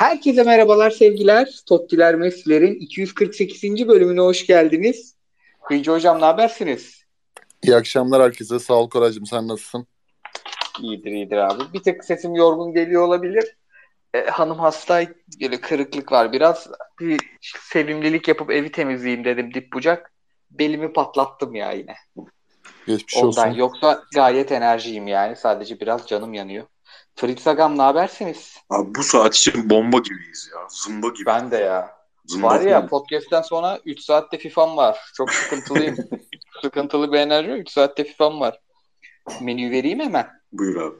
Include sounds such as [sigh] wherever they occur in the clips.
Herkese merhabalar sevgiler. Tottiler Messi'lerin 248. bölümüne hoş geldiniz. Kıyıcı Hocam ne habersiniz? İyi akşamlar herkese. Sağ ol Koraycığım. Sen nasılsın? İyidir iyidir abi. Bir tık sesim yorgun geliyor olabilir. Ee, hanım hasta. Böyle kırıklık var biraz. Bir sevimlilik yapıp evi temizleyeyim dedim dip bucak. Belimi patlattım ya yine. Geçmiş Ondan. olsun. Yoksa gayet enerjiyim yani. Sadece biraz canım yanıyor. Fritz Agam ne habersiniz? Abi bu saat için bomba gibiyiz ya. Zımba gibi. Ben de ya. Zımba Var ya podcast'ten sonra 3 saatte FIFA'm var. Çok sıkıntılıyım. [laughs] Sıkıntılı bir enerji. 3 saatte FIFA'm var. Menüyü vereyim hemen. Buyur abi.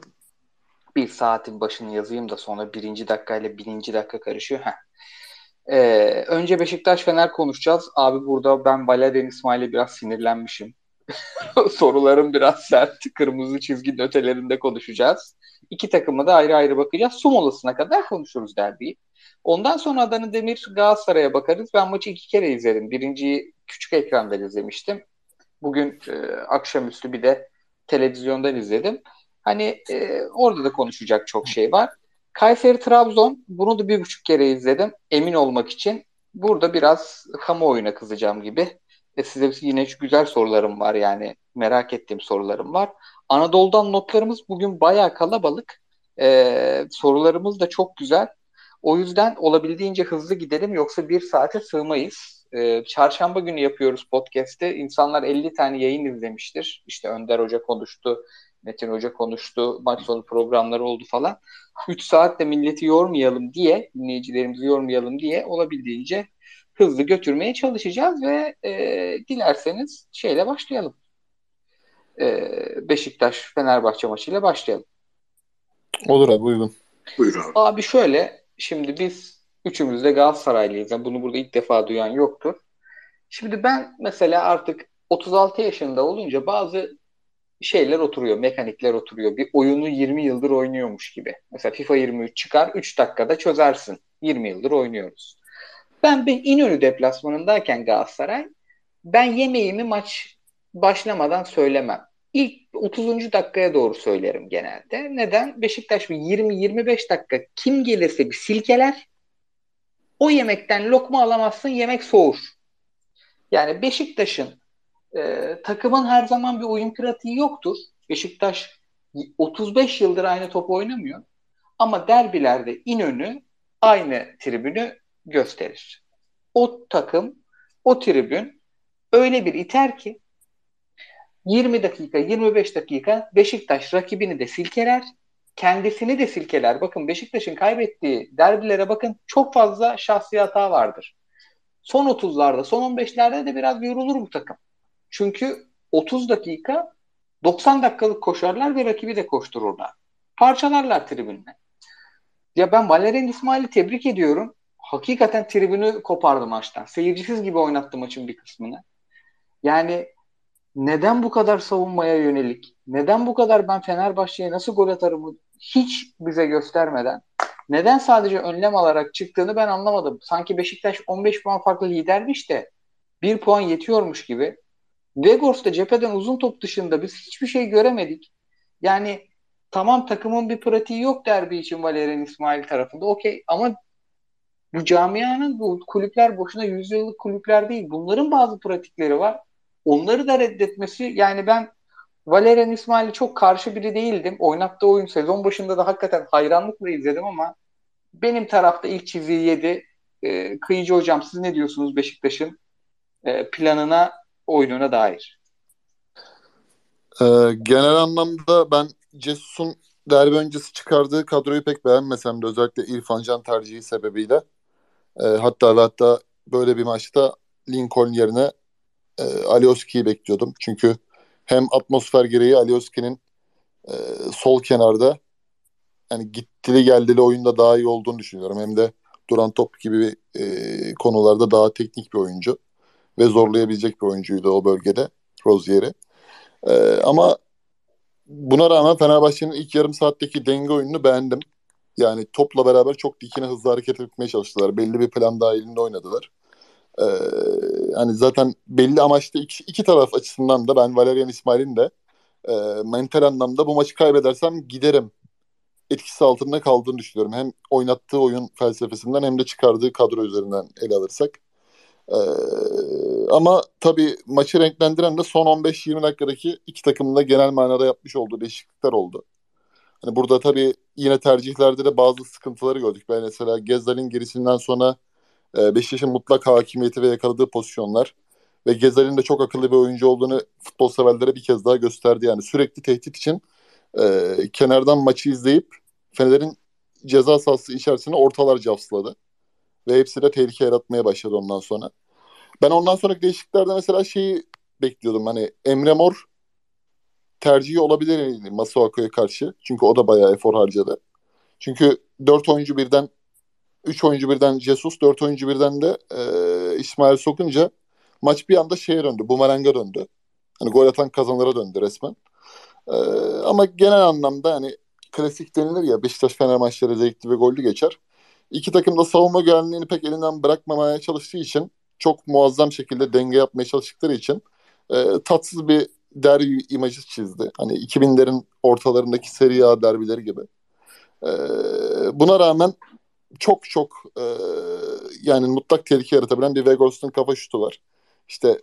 Bir saatin başını yazayım da sonra birinci dakika ile birinci dakika karışıyor. Heh. Ee, önce Beşiktaş Fener konuşacağız. Abi burada ben Valerian İsmail'e biraz sinirlenmişim. [laughs] Sorularım biraz sert. Kırmızı çizginin ötelerinde konuşacağız. İki takımı da ayrı ayrı bakacağız. Su molasına kadar konuşuruz derbiyi. Ondan sonra Adana Demir Galatasaray'a bakarız. Ben maçı iki kere izledim. Birinciyi küçük ekrandan izlemiştim. Bugün e, akşamüstü bir de televizyondan izledim. Hani e, orada da konuşacak çok şey var. Kayseri Trabzon bunu da bir buçuk kere izledim. Emin olmak için. Burada biraz kamuoyuna kızacağım gibi. E, size yine güzel sorularım var yani. Merak ettiğim sorularım var. Anadolu'dan notlarımız bugün bayağı kalabalık. E, sorularımız da çok güzel. O yüzden olabildiğince hızlı gidelim yoksa bir saate sığmayız. Ee, çarşamba günü yapıyoruz podcast'te. İnsanlar 50 tane yayın izlemiştir. İşte Önder Hoca konuştu, Metin Hoca konuştu, maç sonu programları oldu falan. 3 saatte milleti yormayalım diye, dinleyicilerimizi yormayalım diye olabildiğince hızlı götürmeye çalışacağız ve e, dilerseniz şeyle başlayalım. E, Beşiktaş-Fenerbahçe maçıyla başlayalım. Olur abi uygun. Buyur abi. Abi şöyle şimdi biz üçümüz de Galatasaraylıyız. Yani bunu burada ilk defa duyan yoktur. Şimdi ben mesela artık 36 yaşında olunca bazı şeyler oturuyor, mekanikler oturuyor. Bir oyunu 20 yıldır oynuyormuş gibi. Mesela FIFA 23 çıkar 3 dakikada çözersin. 20 yıldır oynuyoruz. Ben bir İnönü deplasmanındayken Galatasaray ben yemeğimi maç başlamadan söylemem. İlk 30. dakikaya doğru söylerim genelde. Neden? Beşiktaş bir 20-25 dakika kim gelirse bir silkeler. O yemekten lokma alamazsın, yemek soğur. Yani Beşiktaş'ın e, takımın her zaman bir oyun pratiği yoktur. Beşiktaş 35 yıldır aynı top oynamıyor. Ama derbilerde İnönü aynı tribünü gösterir. O takım, o tribün öyle bir iter ki 20 dakika, 25 dakika Beşiktaş rakibini de silkeler, kendisini de silkeler. Bakın Beşiktaş'ın kaybettiği derbilere bakın çok fazla şahsi hata vardır. Son 30'larda, son 15'lerde de biraz yorulur bu takım. Çünkü 30 dakika 90 dakikalık koşarlar ve rakibi de koştururlar. Parçalarlar tribünle. Ya ben Valerian İsmail'i tebrik ediyorum. Hakikaten tribünü kopardı maçtan. Seyircisiz gibi oynattı maçın bir kısmını. Yani neden bu kadar savunmaya yönelik, neden bu kadar ben Fenerbahçe'ye nasıl gol atarımı hiç bize göstermeden neden sadece önlem alarak çıktığını ben anlamadım. Sanki Beşiktaş 15 puan farklı lidermiş de bir puan yetiyormuş gibi. Vegors da cepheden uzun top dışında biz hiçbir şey göremedik. Yani tamam takımın bir pratiği yok derbi için Valerian İsmail tarafında okey ama bu camianın bu kulüpler boşuna yüzyıllık kulüpler değil. Bunların bazı pratikleri var. Onları da reddetmesi yani ben Valerian İsmail'e çok karşı biri değildim. Oynattığı oyun sezon başında da hakikaten hayranlıkla izledim ama benim tarafta ilk çizgiyi yedi. Ee, Kıyıcı hocam siz ne diyorsunuz Beşiktaş'ın e, planına, oyununa dair? Ee, genel anlamda ben Cesus'un derbi öncesi çıkardığı kadroyu pek beğenmesem de özellikle İrfan Can tercihi sebebiyle. Ee, hatta hatta böyle bir maçta Lincoln yerine e, Alioski'yi bekliyordum. Çünkü hem atmosfer gereği Alioski'nin e, sol kenarda yani gittili geldili oyunda daha iyi olduğunu düşünüyorum. Hem de duran top gibi e, konularda daha teknik bir oyuncu ve zorlayabilecek bir oyuncuydu o bölgede Rozier'i. E, ama buna rağmen Fenerbahçe'nin ilk yarım saatteki denge oyununu beğendim. Yani topla beraber çok dikine hızlı hareket etmeye çalıştılar. Belli bir plan dahilinde oynadılar. Ee, hani zaten belli amaçlı iki, iki taraf açısından da ben Valerian İsmail'in de e, mental anlamda bu maçı kaybedersem giderim etkisi altında kaldığını düşünüyorum. Hem oynattığı oyun felsefesinden hem de çıkardığı kadro üzerinden ele alırsak. Ee, ama tabii maçı renklendiren de son 15-20 dakikadaki iki takımın da genel manada yapmış olduğu değişiklikler oldu. Hani burada tabii yine tercihlerde de bazı sıkıntıları gördük. Ben mesela Gezzal'in gerisinden sonra e, Beşiktaş'ın mutlak hakimiyeti ve yakaladığı pozisyonlar ve Gezal'in de çok akıllı bir oyuncu olduğunu futbol severlere bir kez daha gösterdi. Yani sürekli tehdit için e, kenardan maçı izleyip Fener'in ceza sahası içerisine ortalar cafsladı. Ve hepsi de tehlike yaratmaya başladı ondan sonra. Ben ondan sonraki değişikliklerde mesela şeyi bekliyordum. Hani Emre Mor tercihi olabilir Masuaku'ya karşı. Çünkü o da bayağı efor harcadı. Çünkü 4 oyuncu birden 3 oyuncu birden Jesus, 4 oyuncu birden de e, İsmail sokunca maç bir anda şeye döndü. Bumerang'a döndü. Hani gol atan kazanlara döndü resmen. E, ama genel anlamda hani klasik denilir ya Beşiktaş Fener maçları zevkli ve gollü geçer. İki takım da savunma güvenliğini pek elinden bırakmamaya çalıştığı için çok muazzam şekilde denge yapmaya çalıştıkları için e, tatsız bir derbi imajı çizdi. Hani 2000'lerin ortalarındaki Serie A derbileri gibi. E, buna rağmen çok çok e, yani mutlak tehlike yaratabilen bir Vegors'un kafa şutu var. İşte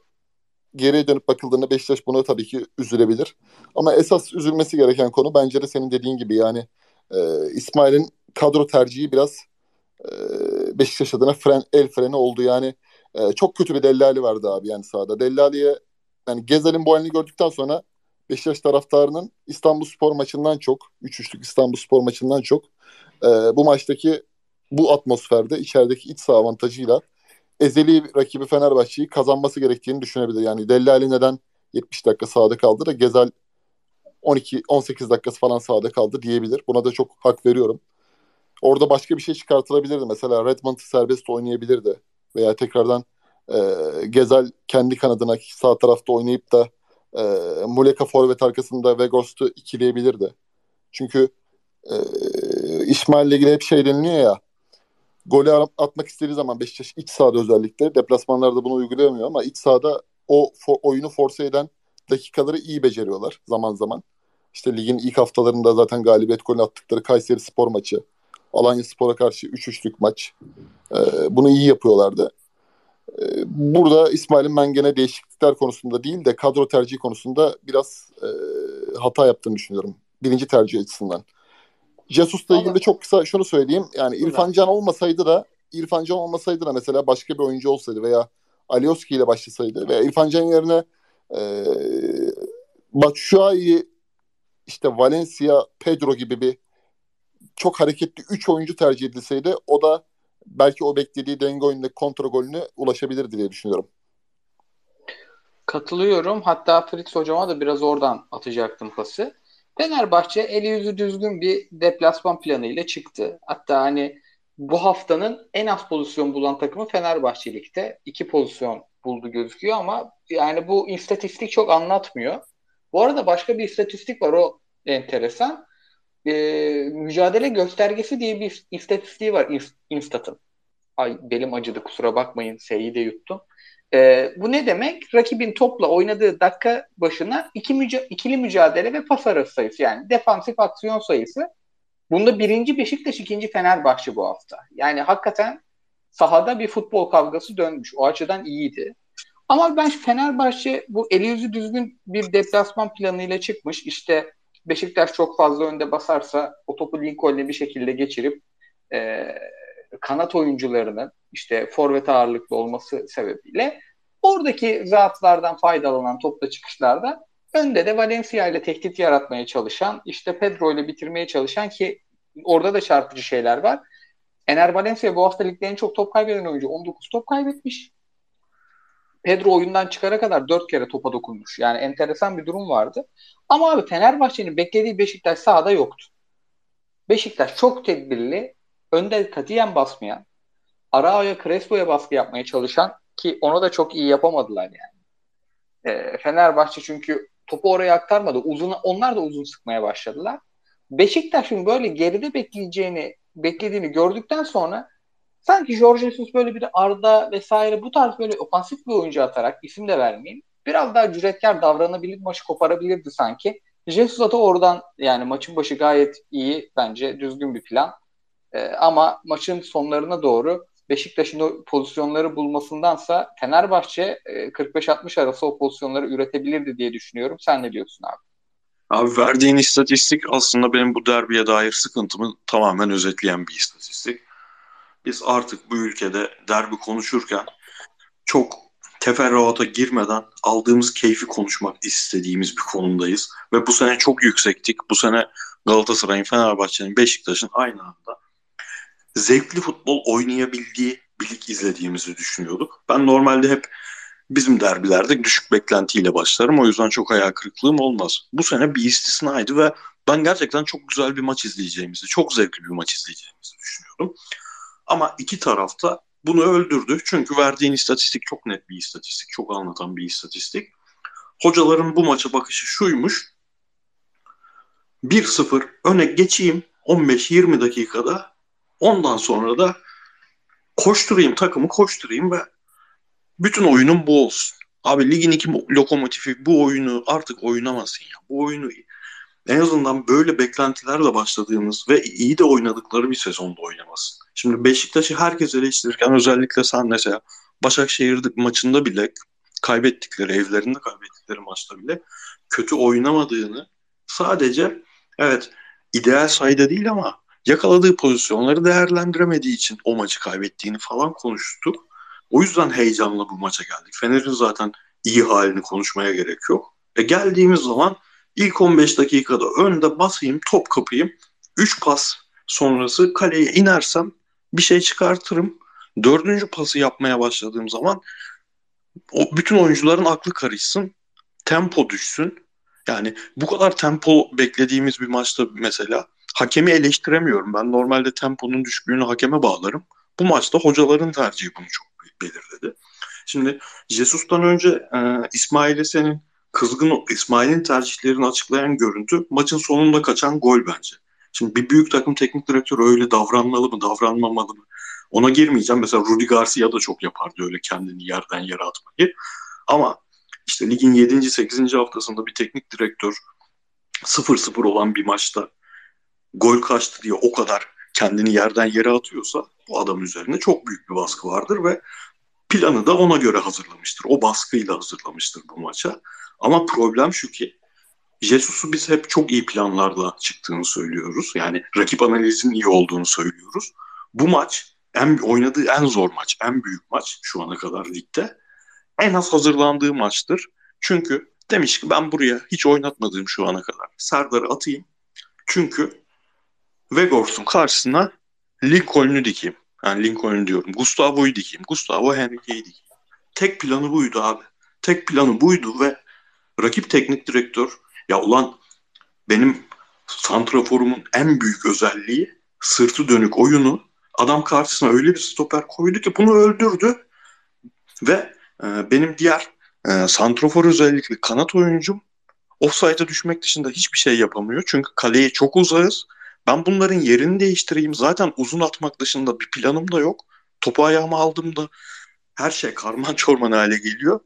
geriye dönüp bakıldığında Beşiktaş buna tabii ki üzülebilir. Ama esas üzülmesi gereken konu bence de senin dediğin gibi yani e, İsmail'in kadro tercihi biraz e, Beşiktaş adına fren, el freni oldu. Yani e, çok kötü bir Dellali vardı abi yani sahada. Dellali'ye yani Gezel'in bu halini gördükten sonra Beşiktaş taraftarının İstanbul Spor maçından çok, 3-3'lük İstanbul Spor maçından çok e, bu maçtaki bu atmosferde içerideki iç saha avantajıyla ezeli rakibi Fenerbahçe'yi kazanması gerektiğini düşünebilir. Yani Dellali neden 70 dakika sahada kaldı da Gezel 12-18 dakikası falan sahada kaldı diyebilir. Buna da çok hak veriyorum. Orada başka bir şey çıkartılabilirdi. Mesela Redmond'ı serbest oynayabilirdi. Veya tekrardan e, Gezel kendi kanadına sağ tarafta oynayıp da e, Muleka forvet arkasında Vegos'tu ikileyebilirdi. Çünkü e, İsmail'le ilgili hep şey deniliyor ya golü atmak istediği zaman Beşiktaş iç sahada özellikle deplasmanlarda bunu uygulayamıyor ama iç sahada o for, oyunu force eden dakikaları iyi beceriyorlar zaman zaman. İşte ligin ilk haftalarında zaten galibiyet golü attıkları Kayseri Spor maçı, Alanya Spor'a karşı 3-3'lük maç. Ee, bunu iyi yapıyorlardı. Ee, burada İsmail'in ben gene değişiklikler konusunda değil de kadro tercihi konusunda biraz e, hata yaptığını düşünüyorum. Birinci tercih açısından. Jesus'la ilgili de çok kısa şunu söyleyeyim. Yani İrfan Can olmasaydı da İrfan Can olmasaydı da mesela başka bir oyuncu olsaydı veya Alioski ile başlasaydı veya İrfan Can yerine e, Batshuayi işte Valencia, Pedro gibi bir çok hareketli 3 oyuncu tercih edilseydi o da belki o beklediği denge oyunundaki kontra golüne ulaşabilirdi diye düşünüyorum. Katılıyorum. Hatta Fritz hocama da biraz oradan atacaktım pası. Fenerbahçe eli yüzü düzgün bir deplasman planı ile çıktı. Hatta hani bu haftanın en az pozisyon bulan takımı Fenerbahçe Lig'de. iki pozisyon buldu gözüküyor ama yani bu istatistik çok anlatmıyor. Bu arada başka bir istatistik var o enteresan. Ee, mücadele göstergesi diye bir istatistiği var Instat'ın. Ay belim acıdı kusura bakmayın S'yi de yuttum. E, bu ne demek? Rakibin topla oynadığı dakika başına iki müca- ikili mücadele ve pas arası sayısı yani defansif aksiyon sayısı. Bunda birinci Beşiktaş, ikinci Fenerbahçe bu hafta. Yani hakikaten sahada bir futbol kavgası dönmüş. O açıdan iyiydi. Ama ben Fenerbahçe bu eli yüzü düzgün bir deplasman planıyla çıkmış. İşte Beşiktaş çok fazla önde basarsa o topu Lincoln'e bir şekilde geçirip e, kanat oyuncularının işte forvet ağırlıklı olması sebebiyle oradaki zaaflardan faydalanan topla çıkışlarda önde de Valencia ile tehdit yaratmaya çalışan işte Pedro ile bitirmeye çalışan ki orada da çarpıcı şeyler var. Ener Valencia bu hafta ligde en çok top kaybeden oyuncu 19 top kaybetmiş. Pedro oyundan çıkara kadar 4 kere topa dokunmuş. Yani enteresan bir durum vardı. Ama abi Fenerbahçe'nin beklediği Beşiktaş sahada yoktu. Beşiktaş çok tedbirli, önde katiyen basmayan, Arao'ya Crespo'ya baskı yapmaya çalışan ki onu da çok iyi yapamadılar yani. E, Fenerbahçe çünkü topu oraya aktarmadı. Uzun, onlar da uzun sıkmaya başladılar. Beşiktaş'ın böyle geride bekleyeceğini beklediğini gördükten sonra sanki Jorge Jesus böyle bir Arda vesaire bu tarz böyle ofansif bir oyuncu atarak isim de vermeyeyim. Biraz daha cüretkar davranabilir, maçı koparabilirdi sanki. Jesus da oradan yani maçın başı gayet iyi bence düzgün bir plan. E, ama maçın sonlarına doğru Beşiktaş'ın o pozisyonları bulmasındansa Fenerbahçe e, 45-60 arası o pozisyonları üretebilirdi diye düşünüyorum. Sen ne diyorsun abi? Abi verdiğin istatistik aslında benim bu derbiye dair sıkıntımı tamamen özetleyen bir istatistik. Biz artık bu ülkede derbi konuşurken çok teferruata girmeden aldığımız keyfi konuşmak istediğimiz bir konumdayız. Ve bu sene çok yüksektik. Bu sene Galatasaray'ın, Fenerbahçe'nin, Beşiktaş'ın aynı anda zevkli futbol oynayabildiği bir lig izlediğimizi düşünüyorduk. Ben normalde hep bizim derbilerde düşük beklentiyle başlarım. O yüzden çok hayal kırıklığım olmaz. Bu sene bir istisnaydı ve ben gerçekten çok güzel bir maç izleyeceğimizi, çok zevkli bir maç izleyeceğimizi düşünüyordum. Ama iki tarafta bunu öldürdü. Çünkü verdiğin istatistik çok net bir istatistik, çok anlatan bir istatistik. Hocaların bu maça bakışı şuymuş. 1-0 öne geçeyim 15-20 dakikada ondan sonra da koşturayım takımı koşturayım ve bütün oyunum bu olsun. Abi ligin iki lokomotifi bu oyunu artık oynamasın ya. Bu oyunu en azından böyle beklentilerle başladığımız ve iyi de oynadıkları bir sezonda oynamasın. Şimdi Beşiktaş'ı herkes eleştirirken özellikle sen mesela Başakşehir maçında bile kaybettikleri, evlerinde kaybettikleri maçta bile kötü oynamadığını sadece evet ideal sayıda değil ama yakaladığı pozisyonları değerlendiremediği için o maçı kaybettiğini falan konuştuk. O yüzden heyecanla bu maça geldik. Fener'in zaten iyi halini konuşmaya gerek yok. E geldiğimiz zaman ilk 15 dakikada önde basayım, top kapayım. 3 pas sonrası kaleye inersem bir şey çıkartırım. Dördüncü pası yapmaya başladığım zaman o bütün oyuncuların aklı karışsın. Tempo düşsün. Yani bu kadar tempo beklediğimiz bir maçta mesela hakemi eleştiremiyorum. Ben normalde temponun düşüklüğünü hakeme bağlarım. Bu maçta hocaların tercihi bunu çok belirledi. Şimdi Jesus'tan önce e, İsmail'e senin kızgın İsmail'in tercihlerini açıklayan görüntü maçın sonunda kaçan gol bence. Şimdi bir büyük takım teknik direktörü öyle davranmalı mı, davranmamalı mı? Ona girmeyeceğim. Mesela Rudy Garcia da çok yapardı öyle kendini yerden yere atmayı. Ama işte ligin 7. 8. haftasında bir teknik direktör 0-0 olan bir maçta gol kaçtı diye o kadar kendini yerden yere atıyorsa bu adam üzerine çok büyük bir baskı vardır ve planı da ona göre hazırlamıştır. O baskıyla hazırlamıştır bu maça. Ama problem şu ki Jesus'u biz hep çok iyi planlarla çıktığını söylüyoruz. Yani rakip analizinin iyi olduğunu söylüyoruz. Bu maç en oynadığı en zor maç, en büyük maç şu ana kadar ligde. En az hazırlandığı maçtır. Çünkü demiş ki ben buraya hiç oynatmadığım şu ana kadar Serdar'ı atayım. Çünkü Vegors'un karşısına Lincoln'u dikeyim. Yani Lincoln'u diyorum. Gustavo'yu dikeyim. Gustavo Henrique'yi dikeyim. Tek planı buydu abi. Tek planı buydu ve rakip teknik direktör ya ulan benim santraforumun en büyük özelliği sırtı dönük oyunu adam karşısına öyle bir stoper koydu ki bunu öldürdü ve e, benim diğer e, santrafor özellikle kanat oyuncum offside'a düşmek dışında hiçbir şey yapamıyor. Çünkü kaleye çok uzağız ben bunların yerini değiştireyim. Zaten uzun atmak dışında bir planım da yok. Topu ayağıma aldığımda her şey karman [laughs] çorman hale geliyor.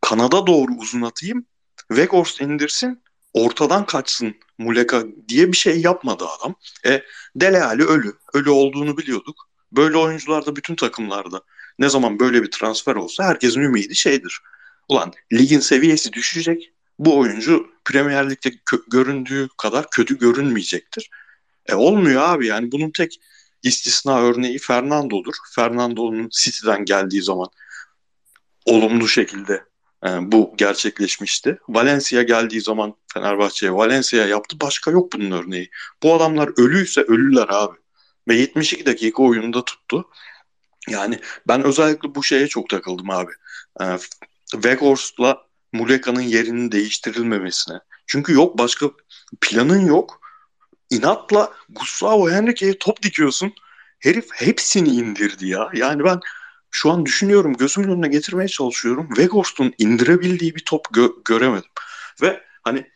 Kanada doğru uzun atayım. Weghorst indirsin. Ortadan kaçsın Muleka diye bir şey yapmadı adam. E, Dele Alli ölü. Ölü olduğunu biliyorduk. Böyle oyuncular da bütün takımlarda ne zaman böyle bir transfer olsa herkesin ümidi şeydir. Ulan ligin seviyesi düşecek. Bu oyuncu Premier Lig'de kö- göründüğü kadar kötü görünmeyecektir. E olmuyor abi yani bunun tek istisna örneği Fernando'dur. Fernando'nun City'den geldiği zaman olumlu şekilde e, bu gerçekleşmişti. Valencia geldiği zaman Fenerbahçe'ye Valencia yaptı. Başka yok bunun örneği. Bu adamlar ölüyse ölüler abi. Ve 72 dakika oyunda tuttu. Yani ben özellikle bu şeye çok takıldım abi. E, Weghorst'la Muleka'nın yerinin değiştirilmemesine. Çünkü yok başka planın yok inatla Gustavo Henrique'ye top dikiyorsun. Herif hepsini indirdi ya. Yani ben şu an düşünüyorum, gözümün önüne getirmeye çalışıyorum. Weghorst'un indirebildiği bir top gö- göremedim. Ve hani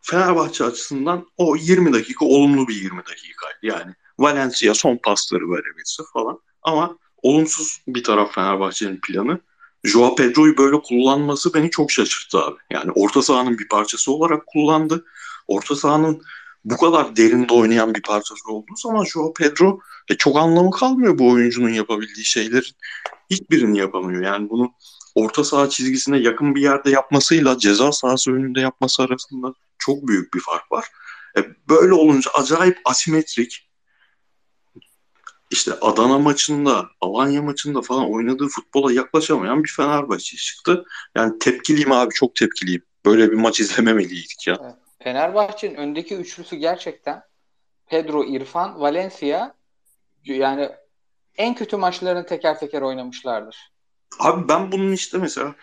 Fenerbahçe açısından o 20 dakika olumlu bir 20 dakikaydı. Yani Valencia son pasları verebilse falan. Ama olumsuz bir taraf Fenerbahçe'nin planı. Joao Pedro'yu böyle kullanması beni çok şaşırttı abi. Yani orta sahanın bir parçası olarak kullandı. orta sahanın bu kadar derinde oynayan bir parçası olduğu zaman şu Pedro e, çok anlamı kalmıyor bu oyuncunun yapabildiği şeyler. Hiçbirini yapamıyor. Yani bunu orta saha çizgisine yakın bir yerde yapmasıyla ceza sahası önünde yapması arasında çok büyük bir fark var. E, böyle olunca acayip asimetrik. İşte Adana maçında, Alanya maçında falan oynadığı futbola yaklaşamayan bir Fenerbahçe çıktı. Yani tepkiliyim abi çok tepkiliyim. Böyle bir maç izlememeliydik ya. Fenerbahçe'nin öndeki üçlüsü gerçekten Pedro, İrfan, Valencia yani en kötü maçlarını teker teker oynamışlardır. Abi ben bunun işte mesela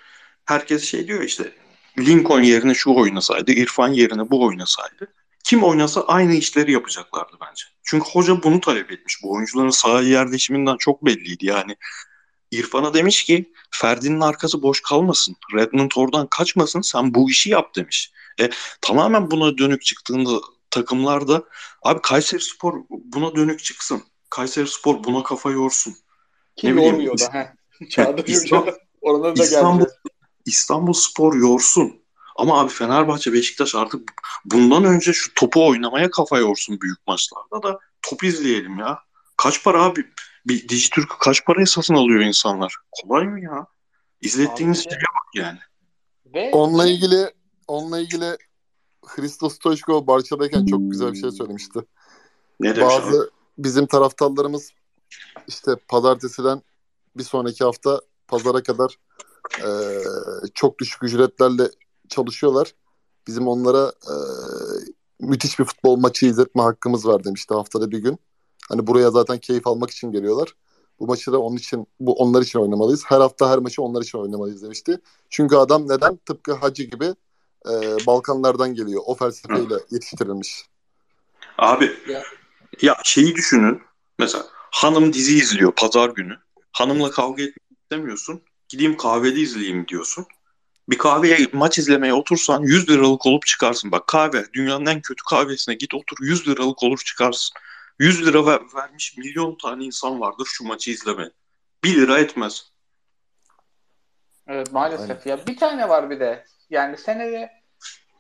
herkes şey diyor işte Lincoln yerine şu oynasaydı, İrfan yerine bu oynasaydı kim oynasa aynı işleri yapacaklardı bence. Çünkü hoca bunu talep etmiş. Bu oyuncuların sahaya yerleşiminden çok belliydi yani. İrfan'a demiş ki Ferdi'nin arkası boş kalmasın. Redmond oradan kaçmasın sen bu işi yap demiş. E, tamamen buna dönük çıktığında takımlarda abi Kayseri Spor buna dönük çıksın. Kayseri Spor buna kafa yorsun. Ki ne yormuyor da. He. [laughs] Çağdaş İstanbul, da İstanbul, İstanbul Spor yorsun. Ama abi Fenerbahçe, Beşiktaş artık bundan önce şu topu oynamaya kafa yorsun büyük maçlarda da top izleyelim ya. Kaç para abi? Bir Dijitürk'ü kaç paraya satın alıyor insanlar? Kolay mı ya? İzlettiğiniz şeye bak yani. Ve... Onunla ilgili onunla ilgili Hristos Stoichkov Barça'dayken çok güzel bir şey söylemişti. Ne demiş Bazı abi? bizim taraftarlarımız işte pazartesiden bir sonraki hafta pazara kadar e, çok düşük ücretlerle çalışıyorlar. Bizim onlara e, müthiş bir futbol maçı izletme hakkımız var demişti haftada bir gün. Hani buraya zaten keyif almak için geliyorlar. Bu maçı da onun için bu onlar için oynamalıyız. Her hafta her maçı onlar için oynamalıyız demişti. Çünkü adam neden tıpkı Hacı gibi e, Balkanlardan geliyor. O felsefeyle yetiştirilmiş. Abi ya. ya şeyi düşünün. Mesela hanım dizi izliyor pazar günü. Hanımla kavga etmek istemiyorsun. Gideyim kahvede izleyeyim diyorsun. Bir kahveye maç izlemeye otursan 100 liralık olup çıkarsın. Bak kahve dünyanın en kötü kahvesine git otur 100 liralık olur çıkarsın. 100 lira ver, vermiş milyon tane insan vardır şu maçı izleme. 1 lira etmez. Evet maalesef Aynen. ya. Bir tane var bir de. Yani senede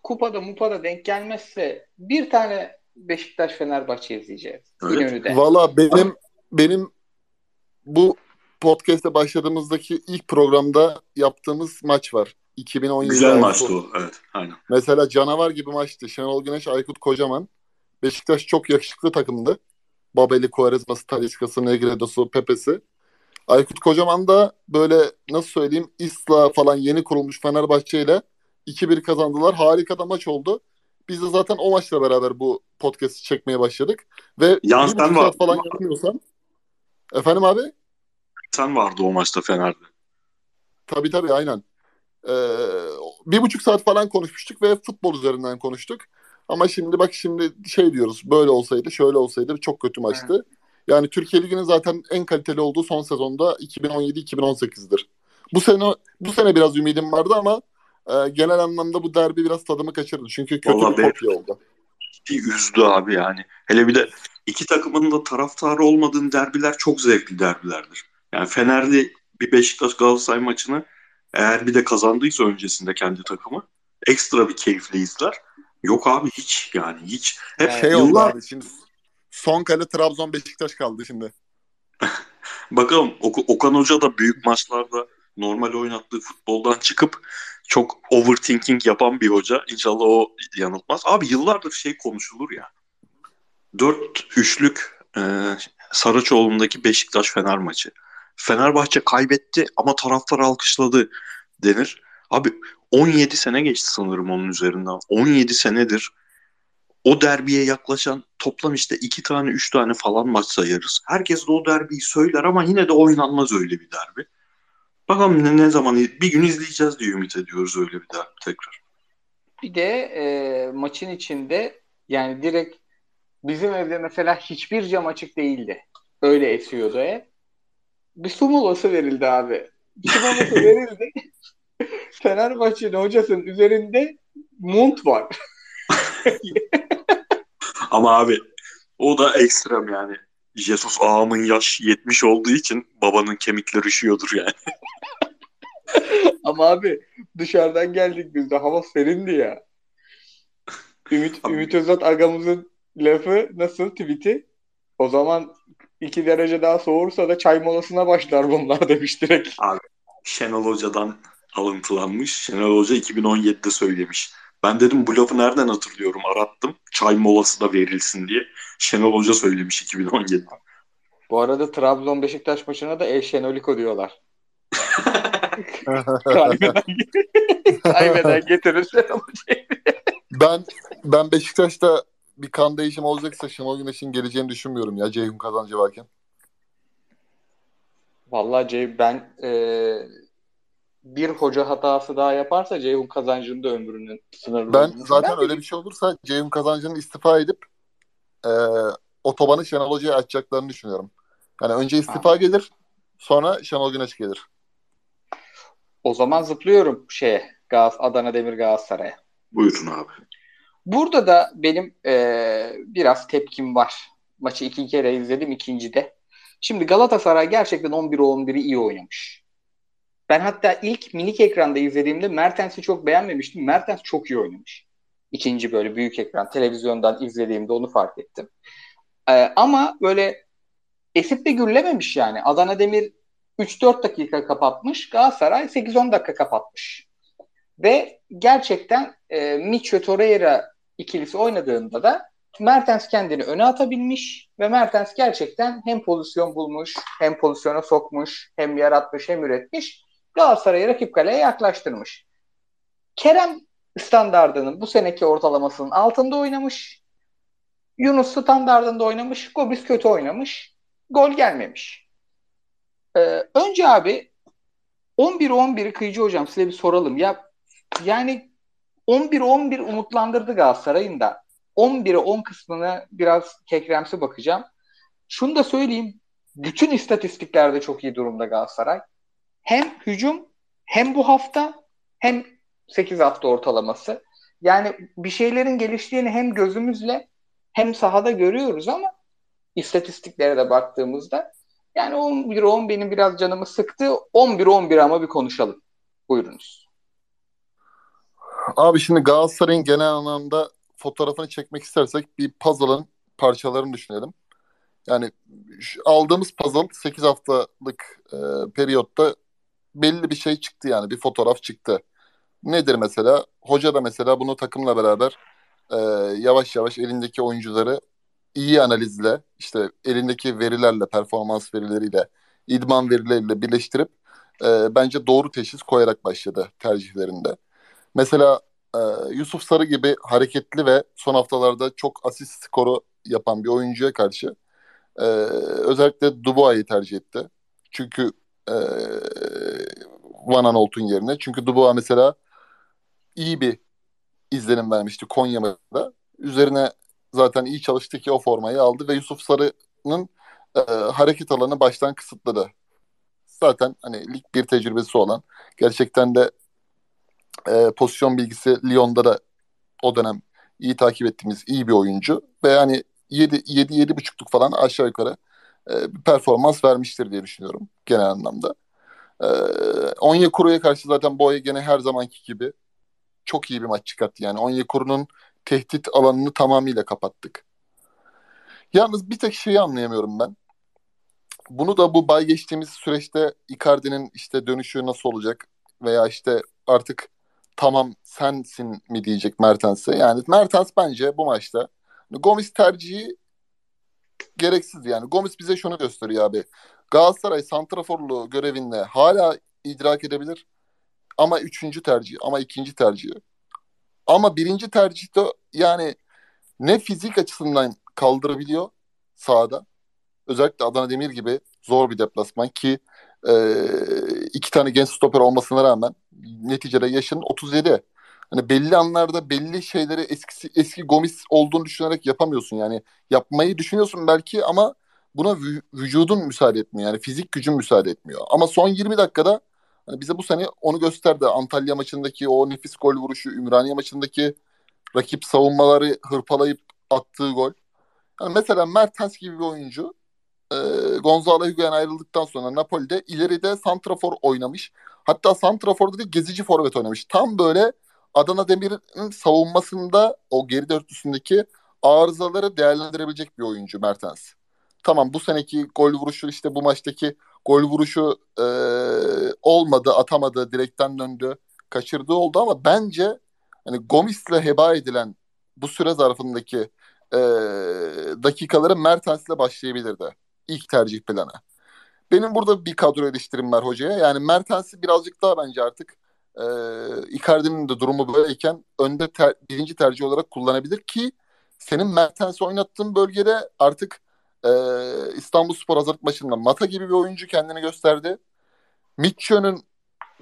kupada mupada denk gelmezse bir tane Beşiktaş Fenerbahçe izleyeceğiz. Evet. Valla benim benim bu podcast'e başladığımızdaki ilk programda yaptığımız maç var. 2017 Güzel maçtı o. Evet. Aynen. Mesela canavar gibi maçtı. Şenol Güneş, Aykut Kocaman. Beşiktaş çok yakışıklı takımdı. Babeli, Quaresma'sı, Talisca'sı, Negredo'su, Pepe'si. Aykut Kocaman da böyle nasıl söyleyeyim İSLA falan yeni kurulmuş Fenerbahçe ile 2-1 kazandılar. Harika da maç oldu. Biz de zaten o maçla beraber bu podcast'i çekmeye başladık. Ve Yan bir saat falan yanılmıyorsam. Efendim abi? Sen vardı o maçta Fener'de. Tabii tabii aynen. Ee, bir buçuk saat falan konuşmuştuk ve futbol üzerinden konuştuk. Ama şimdi bak şimdi şey diyoruz böyle olsaydı şöyle olsaydı çok kötü maçtı. Yani Türkiye Ligi'nin zaten en kaliteli olduğu son sezonda 2017-2018'dir. Bu sene bu sene biraz ümidim vardı ama e, genel anlamda bu derbi biraz tadımı kaçırdı. Çünkü kötü Vallahi bir kopya oldu. Bir üzdü abi yani. Hele bir de iki takımın da taraftarı olmadığın derbiler çok zevkli derbilerdir. Yani Fenerli bir Beşiktaş Galatasaray maçını eğer bir de kazandıysa öncesinde kendi takımı ekstra bir keyifle izler. Yok abi hiç yani hiç. Hep yani şey yıllar... oldu abi şimdi son kale Trabzon Beşiktaş kaldı şimdi. [laughs] Bakalım Okan Hoca da büyük maçlarda normal oynattığı futboldan çıkıp çok overthinking yapan bir hoca. İnşallah o yanıltmaz. Abi yıllardır şey konuşulur ya. Dört üçlük e, Saraçoğlu'ndaki Beşiktaş Fener maçı. Fenerbahçe kaybetti ama taraftar alkışladı denir. Abi 17 sene geçti sanırım onun üzerinden. 17 senedir o derbiye yaklaşan toplam işte iki tane üç tane falan maç sayarız. Herkes de o derbiyi söyler ama yine de oynanmaz öyle bir derbi. Bakalım ne, ne zaman bir gün izleyeceğiz diye ümit ediyoruz öyle bir derbi tekrar. Bir de e, maçın içinde yani direkt bizim evde mesela hiçbir cam açık değildi. Öyle esiyordu ev. Bir su molası verildi abi. Bir su molası [laughs] verildi. Fenerbahçe'nin hocasının üzerinde mont var. [laughs] Ama abi o da ekstrem yani. Jesus ağamın yaş 70 olduğu için babanın kemikleri üşüyordur yani. [laughs] Ama abi dışarıdan geldik biz de hava serindi ya. Ümit, Ümit Özat agamızın lafı nasıl tweet'i? O zaman iki derece daha soğursa da çay molasına başlar bunlar demiş direkt. Abi Şenol Hoca'dan alıntılanmış. Şenol Hoca 2017'de söylemiş. Ben dedim bu lafı nereden hatırlıyorum arattım. Çay molası da verilsin diye. Şenol Hoca söylemiş 2017'de. Bu arada Trabzon Beşiktaş maçına da El Şenoliko diyorlar. [laughs] kaybeden, [laughs] kaybeden getirir Şenol Hoca'yı. ben ben Beşiktaş'ta bir kan değişimi olacaksa Şenol Güneş'in geleceğini düşünmüyorum ya Ceyhun kazancı varken. Vallahi Cey ben e, bir hoca hatası daha yaparsa Ceyhun kazancının da ömrünün sınırlı. Ben olduğunu zaten düşünüyorum. öyle bir şey olursa Ceyhun kazancının istifa edip e, otobanı Şenol Hoca'ya açacaklarını düşünüyorum. Yani önce istifa gelir sonra Şenol Güneş gelir. O zaman zıplıyorum şeye Gaz Adana Demir Galatasaray'a. Buyurun abi. Burada da benim e, biraz tepkim var. Maçı iki kere izledim ikincide. Şimdi Galatasaray gerçekten 11-11'i iyi oynamış. Ben hatta ilk minik ekranda izlediğimde Mertens'i çok beğenmemiştim. Mertens çok iyi oynamış. İkinci böyle büyük ekran televizyondan izlediğimde onu fark ettim. Ee, ama böyle esip de gürlememiş yani. Adana Demir 3-4 dakika kapatmış. Galatasaray 8-10 dakika kapatmış. Ve gerçekten e, Micho Torreira ikilisi oynadığında da Mertens kendini öne atabilmiş ve Mertens gerçekten hem pozisyon bulmuş, hem pozisyona sokmuş, hem yaratmış, hem üretmiş. Galatasaray'ı rakip kaleye yaklaştırmış. Kerem standardının bu seneki ortalamasının altında oynamış. Yunus standardında oynamış. Gomis kötü oynamış. Gol gelmemiş. Ee, önce abi 11-11'i Kıyıcı hocam size bir soralım. Ya yani 11-11 umutlandırdı Galatasaray'ın da 11'e 10 kısmını biraz kekremsi bakacağım. Şunu da söyleyeyim. Bütün istatistiklerde çok iyi durumda Galatasaray. Hem hücum hem bu hafta hem 8 hafta ortalaması. Yani bir şeylerin geliştiğini hem gözümüzle hem sahada görüyoruz ama istatistiklere de baktığımızda yani 11-10 benim biraz canımı sıktı. 11-11 ama bir konuşalım. Buyurunuz. Abi şimdi Galatasaray'ın genel anlamda fotoğrafını çekmek istersek bir puzzle'ın parçalarını düşünelim. Yani aldığımız puzzle 8 haftalık e, periyotta belli bir şey çıktı yani bir fotoğraf çıktı. Nedir mesela? Hoca da mesela bunu takımla beraber e, yavaş yavaş elindeki oyuncuları iyi analizle işte elindeki verilerle performans verileriyle idman verileriyle birleştirip e, bence doğru teşhis koyarak başladı tercihlerinde. Mesela e, Yusuf Sarı gibi hareketli ve son haftalarda çok asist skoru yapan bir oyuncuya karşı e, özellikle Dubois'ı tercih etti. Çünkü e, Van Aanholt'un yerine. Çünkü Dubois mesela iyi bir izlenim vermişti Konya maçında. Üzerine zaten iyi çalıştı ki o formayı aldı ve Yusuf Sarı'nın e, hareket alanı baştan kısıtladı. Zaten hani lig bir tecrübesi olan gerçekten de e, pozisyon bilgisi Lyon'da da o dönem iyi takip ettiğimiz iyi bir oyuncu ve yani 7 7 7,5'luk falan aşağı yukarı e, bir performans vermiştir diye düşünüyorum genel anlamda. E, Onyekuru'ya karşı zaten Boya gene her zamanki gibi çok iyi bir maç çıkarttı yani. Onyekuru'nun tehdit alanını tamamıyla kapattık. Yalnız bir tek şeyi anlayamıyorum ben. Bunu da bu bay geçtiğimiz süreçte Icardi'nin işte dönüşü nasıl olacak veya işte artık tamam sensin mi diyecek Mertens'e. Yani Mertens bence bu maçta Gomis tercihi gereksiz yani. Gomis bize şunu gösteriyor abi. Galatasaray santraforlu görevinde hala idrak edebilir. Ama üçüncü tercih, ama ikinci tercih. Ama birinci tercihte yani ne fizik açısından kaldırabiliyor sahada. Özellikle Adana Demir gibi zor bir deplasman ki e, iki tane genç stoper olmasına rağmen neticede yaşın 37. Hani belli anlarda belli şeyleri eskisi, eski Gomis olduğunu düşünerek yapamıyorsun. Yani yapmayı düşünüyorsun belki ama buna vü- vücudun müsaade etmiyor. Yani fizik gücün müsaade etmiyor. Ama son 20 dakikada hani bize bu sene onu gösterdi. Antalya maçındaki o nefis gol vuruşu, Ümraniye maçındaki rakip savunmaları hırpalayıp attığı gol. Yani mesela Mertens gibi bir oyuncu e, Gonzalo Higuain ayrıldıktan sonra Napoli'de ileride santrafor oynamış. Hatta santraforda değil gezici forvet oynamış. Tam böyle Adana Demir'in savunmasında o geri dörtlüsündeki arızaları değerlendirebilecek bir oyuncu Mertens. Tamam bu seneki gol vuruşu işte bu maçtaki gol vuruşu e, olmadı, atamadı, direkten döndü, kaçırdığı oldu ama bence hani Gomis'le heba edilen bu süre zarfındaki e, dakikaları Mertens'le başlayabilirdi. İlk tercih planı. Benim burada bir kadro eleştirim var hocaya. Yani Mertens'i birazcık daha bence artık e, Icardi'nin de durumu böyleyken önde ter, birinci tercih olarak kullanabilir ki senin Mertens'i oynattığın bölgede artık e, İstanbul Spor hazırlık maçında Mata gibi bir oyuncu kendini gösterdi. Mitchell'ın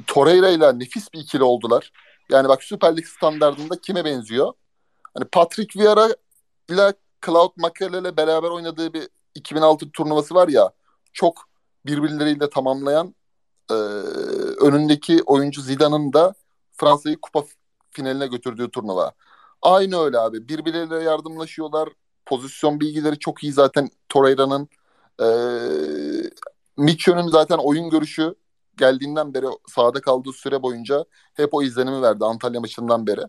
Torreira ile nefis bir ikili oldular. Yani bak Süper Lig standartında kime benziyor? Hani Patrick Vieira ile Cloud Makele ile beraber oynadığı bir 2006 turnuvası var ya çok birbirleriyle tamamlayan e, önündeki oyuncu Zidane'ın da Fransa'yı kupa finaline götürdüğü turnuva. Aynı öyle abi. Birbirleriyle yardımlaşıyorlar. Pozisyon bilgileri çok iyi zaten Torreira'nın. E, Micho'nun zaten oyun görüşü geldiğinden beri sahada kaldığı süre boyunca hep o izlenimi verdi Antalya maçından beri.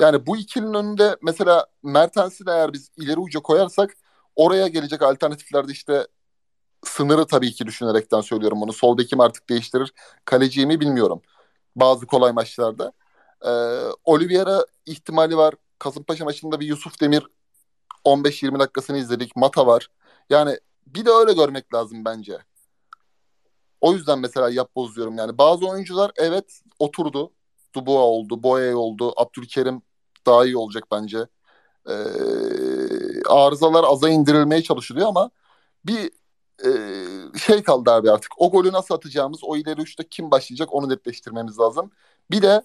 Yani bu ikilinin önünde mesela Mertens'i de eğer biz ileri uca koyarsak oraya gelecek alternatiflerde işte sınırı tabii ki düşünerekten söylüyorum bunu. Sol bekim artık değiştirir. Kaleciyi mi bilmiyorum. Bazı kolay maçlarda. Ee, Oliveira ihtimali var. Kasımpaşa maçında bir Yusuf Demir 15-20 dakikasını izledik. Mata var. Yani bir de öyle görmek lazım bence. O yüzden mesela yap bozuyorum. Yani bazı oyuncular evet oturdu. Dubois oldu, Boye oldu, Abdülkerim daha iyi olacak bence. Ee, arızalar aza indirilmeye çalışılıyor ama bir e, şey kaldı abi artık. O golü nasıl atacağımız, o ileri uçta kim başlayacak onu netleştirmemiz lazım. Bir de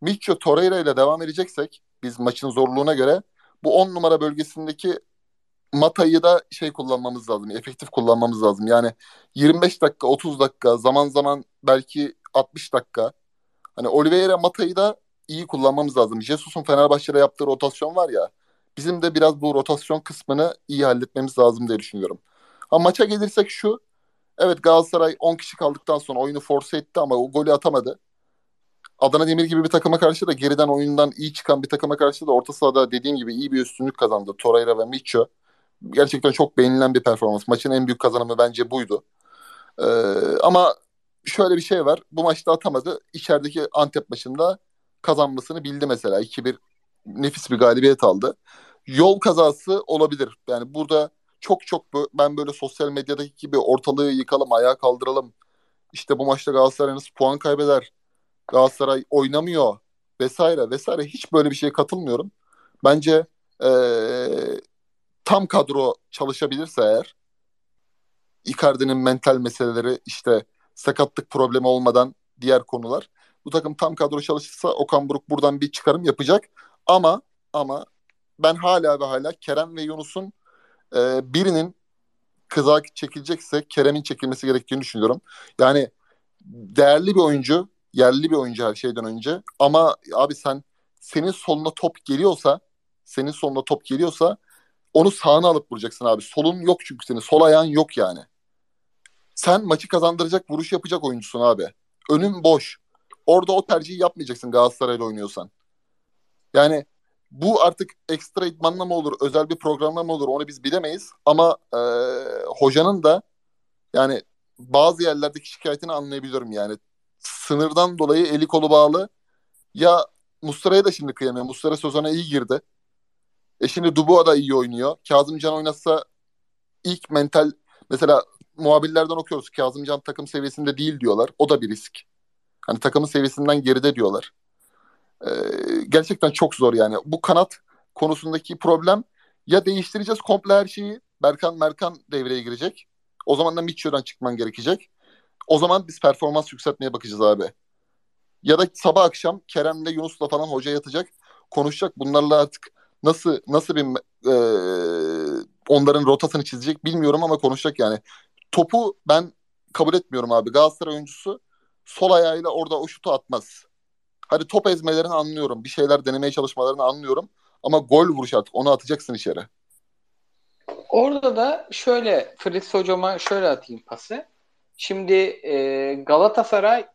Micho Torreira ile devam edeceksek biz maçın zorluğuna göre bu 10 numara bölgesindeki Mata'yı da şey kullanmamız lazım. Efektif kullanmamız lazım. Yani 25 dakika, 30 dakika, zaman zaman belki 60 dakika. Hani Oliveira Mata'yı da iyi kullanmamız lazım. Jesus'un Fenerbahçe'de yaptığı rotasyon var ya. Bizim de biraz bu rotasyon kısmını iyi halletmemiz lazım diye düşünüyorum. Ha maça gelirsek şu. Evet Galatasaray 10 kişi kaldıktan sonra oyunu force etti ama o golü atamadı. Adana Demir gibi bir takıma karşı da geriden oyundan iyi çıkan bir takıma karşı da orta sahada dediğim gibi iyi bir üstünlük kazandı. Torreira ve Micho. Gerçekten çok beğenilen bir performans. Maçın en büyük kazanımı bence buydu. Ee, ama şöyle bir şey var. Bu maçta atamadı. İçerideki Antep maçında kazanmasını bildi mesela. 2-1 nefis bir galibiyet aldı. Yol kazası olabilir. Yani burada çok çok ben böyle sosyal medyadaki gibi ortalığı yıkalım, ayağa kaldıralım. İşte bu maçta Galatasaray nasıl puan kaybeder? Galatasaray oynamıyor vesaire vesaire hiç böyle bir şeye katılmıyorum. Bence ee, tam kadro çalışabilirse eğer Icardi'nin mental meseleleri işte sakatlık problemi olmadan diğer konular. Bu takım tam kadro çalışırsa Okan Buruk buradan bir çıkarım yapacak. Ama ama ben hala ve hala Kerem ve Yunus'un e, birinin kıza çekilecekse Kerem'in çekilmesi gerektiğini düşünüyorum. Yani değerli bir oyuncu, yerli bir oyuncu her şeyden önce. Ama abi sen senin soluna top geliyorsa, senin soluna top geliyorsa onu sağına alıp vuracaksın abi. Solun yok çünkü senin. Sol ayağın yok yani. Sen maçı kazandıracak vuruş yapacak oyuncusun abi. Önün boş. Orada o tercihi yapmayacaksın Galatasaray'la oynuyorsan. Yani bu artık ekstra idmanla mı olur, özel bir programla mı olur onu biz bilemeyiz. Ama e, hocanın da yani bazı yerlerdeki şikayetini anlayabiliyorum yani. Sınırdan dolayı eli kolu bağlı. Ya Mustara'ya da şimdi kıyamıyor. Mustara sezona iyi girdi. E şimdi Dubois da iyi oynuyor. Kazımcan oynatsa ilk mental mesela muhabirlerden okuyoruz. Kazımcan takım seviyesinde değil diyorlar. O da bir risk. Hani takımın seviyesinden geride diyorlar. Ee, gerçekten çok zor yani. Bu kanat konusundaki problem ya değiştireceğiz komple her şeyi. Berkan Merkan devreye girecek. O zaman da Mitchell'dan çıkman gerekecek. O zaman biz performans yükseltmeye bakacağız abi. Ya da sabah akşam Kerem'le Yunus'la falan hoca yatacak. Konuşacak. Bunlarla artık nasıl nasıl bir e, onların rotasını çizecek bilmiyorum ama konuşacak yani. Topu ben kabul etmiyorum abi. Galatasaray oyuncusu sol ayağıyla orada o şutu atmaz. Hadi top ezmelerini anlıyorum. Bir şeyler denemeye çalışmalarını anlıyorum. Ama gol vuruş artık onu atacaksın içeri. Orada da şöyle Fritz hocama şöyle atayım pası. Şimdi e, Galatasaray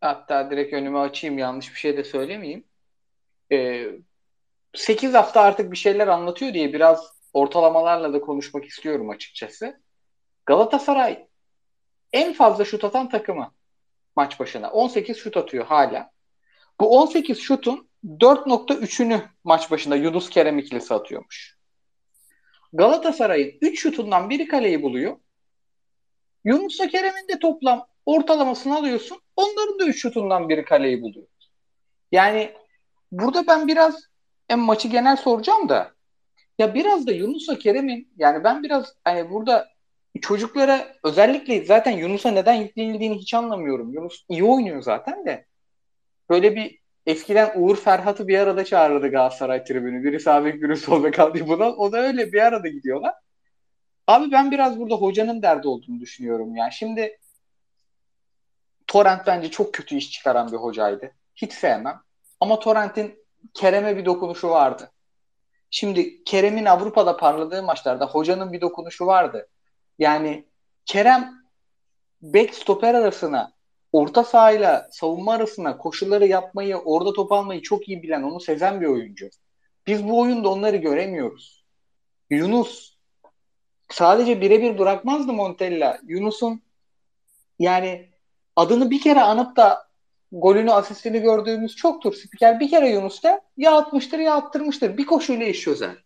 hatta direkt önüme açayım yanlış bir şey de söylemeyeyim. e, 8 hafta artık bir şeyler anlatıyor diye biraz ortalamalarla da konuşmak istiyorum açıkçası. Galatasaray en fazla şut atan takımı maç başına. 18 şut atıyor hala. Bu 18 şutun 4.3'ünü maç başında Yunus Kerem ikilisi atıyormuş. Galatasaray'ın 3 şutundan biri kaleyi buluyor. Yunus'la Kerem'in de toplam ortalamasını alıyorsun. Onların da 3 şutundan biri kaleyi buluyor. Yani burada ben biraz en maçı genel soracağım da ya biraz da Yunus'la Kerem'in yani ben biraz hani burada çocuklara özellikle zaten Yunus'a neden yüklenildiğini hiç anlamıyorum. Yunus iyi oynuyor zaten de. Böyle bir eskiden Uğur Ferhat'ı bir arada çağırırdı Galatasaray tribünü. Biri sağ bek biri sol bek aldı. Buna, o da öyle bir arada gidiyorlar. Abi ben biraz burada hocanın derdi olduğunu düşünüyorum. Yani şimdi Torrent bence çok kötü iş çıkaran bir hocaydı. Hiç sevmem. Ama Torrent'in Kerem'e bir dokunuşu vardı. Şimdi Kerem'in Avrupa'da parladığı maçlarda hocanın bir dokunuşu vardı. Yani Kerem bek stoper arasına orta sahayla savunma arasına koşuları yapmayı, orada top almayı çok iyi bilen, onu sezen bir oyuncu. Biz bu oyunda onları göremiyoruz. Yunus sadece birebir bırakmazdı Montella. Yunus'un yani adını bir kere anıp da golünü asistini gördüğümüz çoktur. Spiker bir kere Yunus'ta ya atmıştır ya attırmıştır. Bir koşuyla iş çözer.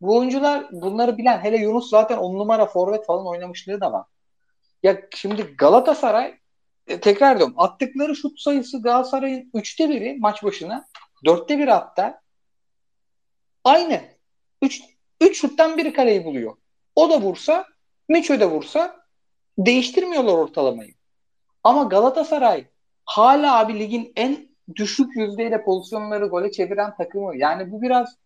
Bu oyuncular bunları bilen hele Yunus zaten on numara forvet falan oynamışlığı da var. Ya şimdi Galatasaray e, tekrar diyorum attıkları şut sayısı Galatasaray'ın üçte biri maç başına. Dörtte bir hatta. Aynı. Üç, üç şuttan biri kaleyi buluyor. O da vursa, Miço da vursa değiştirmiyorlar ortalamayı. Ama Galatasaray hala abi ligin en düşük yüzdeyle pozisyonları gole çeviren takımı. Yani bu biraz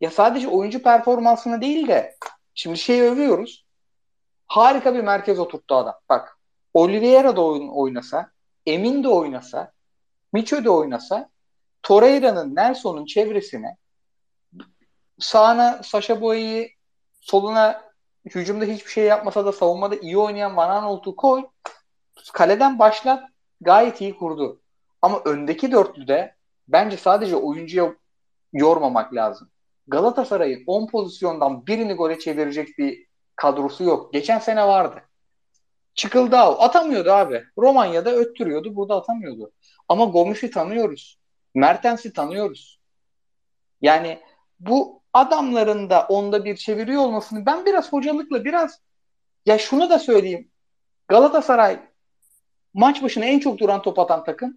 ya sadece oyuncu performansını değil de şimdi şey övüyoruz. Harika bir merkez oturttu adam. Bak Oliveira da oyun, oynasa, Emin de oynasa, Miço de oynasa Torreira'nın Nelson'un çevresine sağına Sasha Boy'u soluna hücumda hiçbir şey yapmasa da savunmada iyi oynayan Van Aanholt'u koy. Kaleden başlat. Gayet iyi kurdu. Ama öndeki dörtlüde bence sadece oyuncuya yormamak lazım. Galatasaray'ın 10 pozisyondan birini gole çevirecek bir kadrosu yok. Geçen sene vardı. Çıkıldı. Atamıyordu abi. Romanya'da öttürüyordu. Burada atamıyordu. Ama Gomis'i tanıyoruz. Mertens'i tanıyoruz. Yani bu adamların da onda bir çeviriyor olmasını ben biraz hocalıkla biraz ya şunu da söyleyeyim. Galatasaray maç başına en çok duran top atan takım.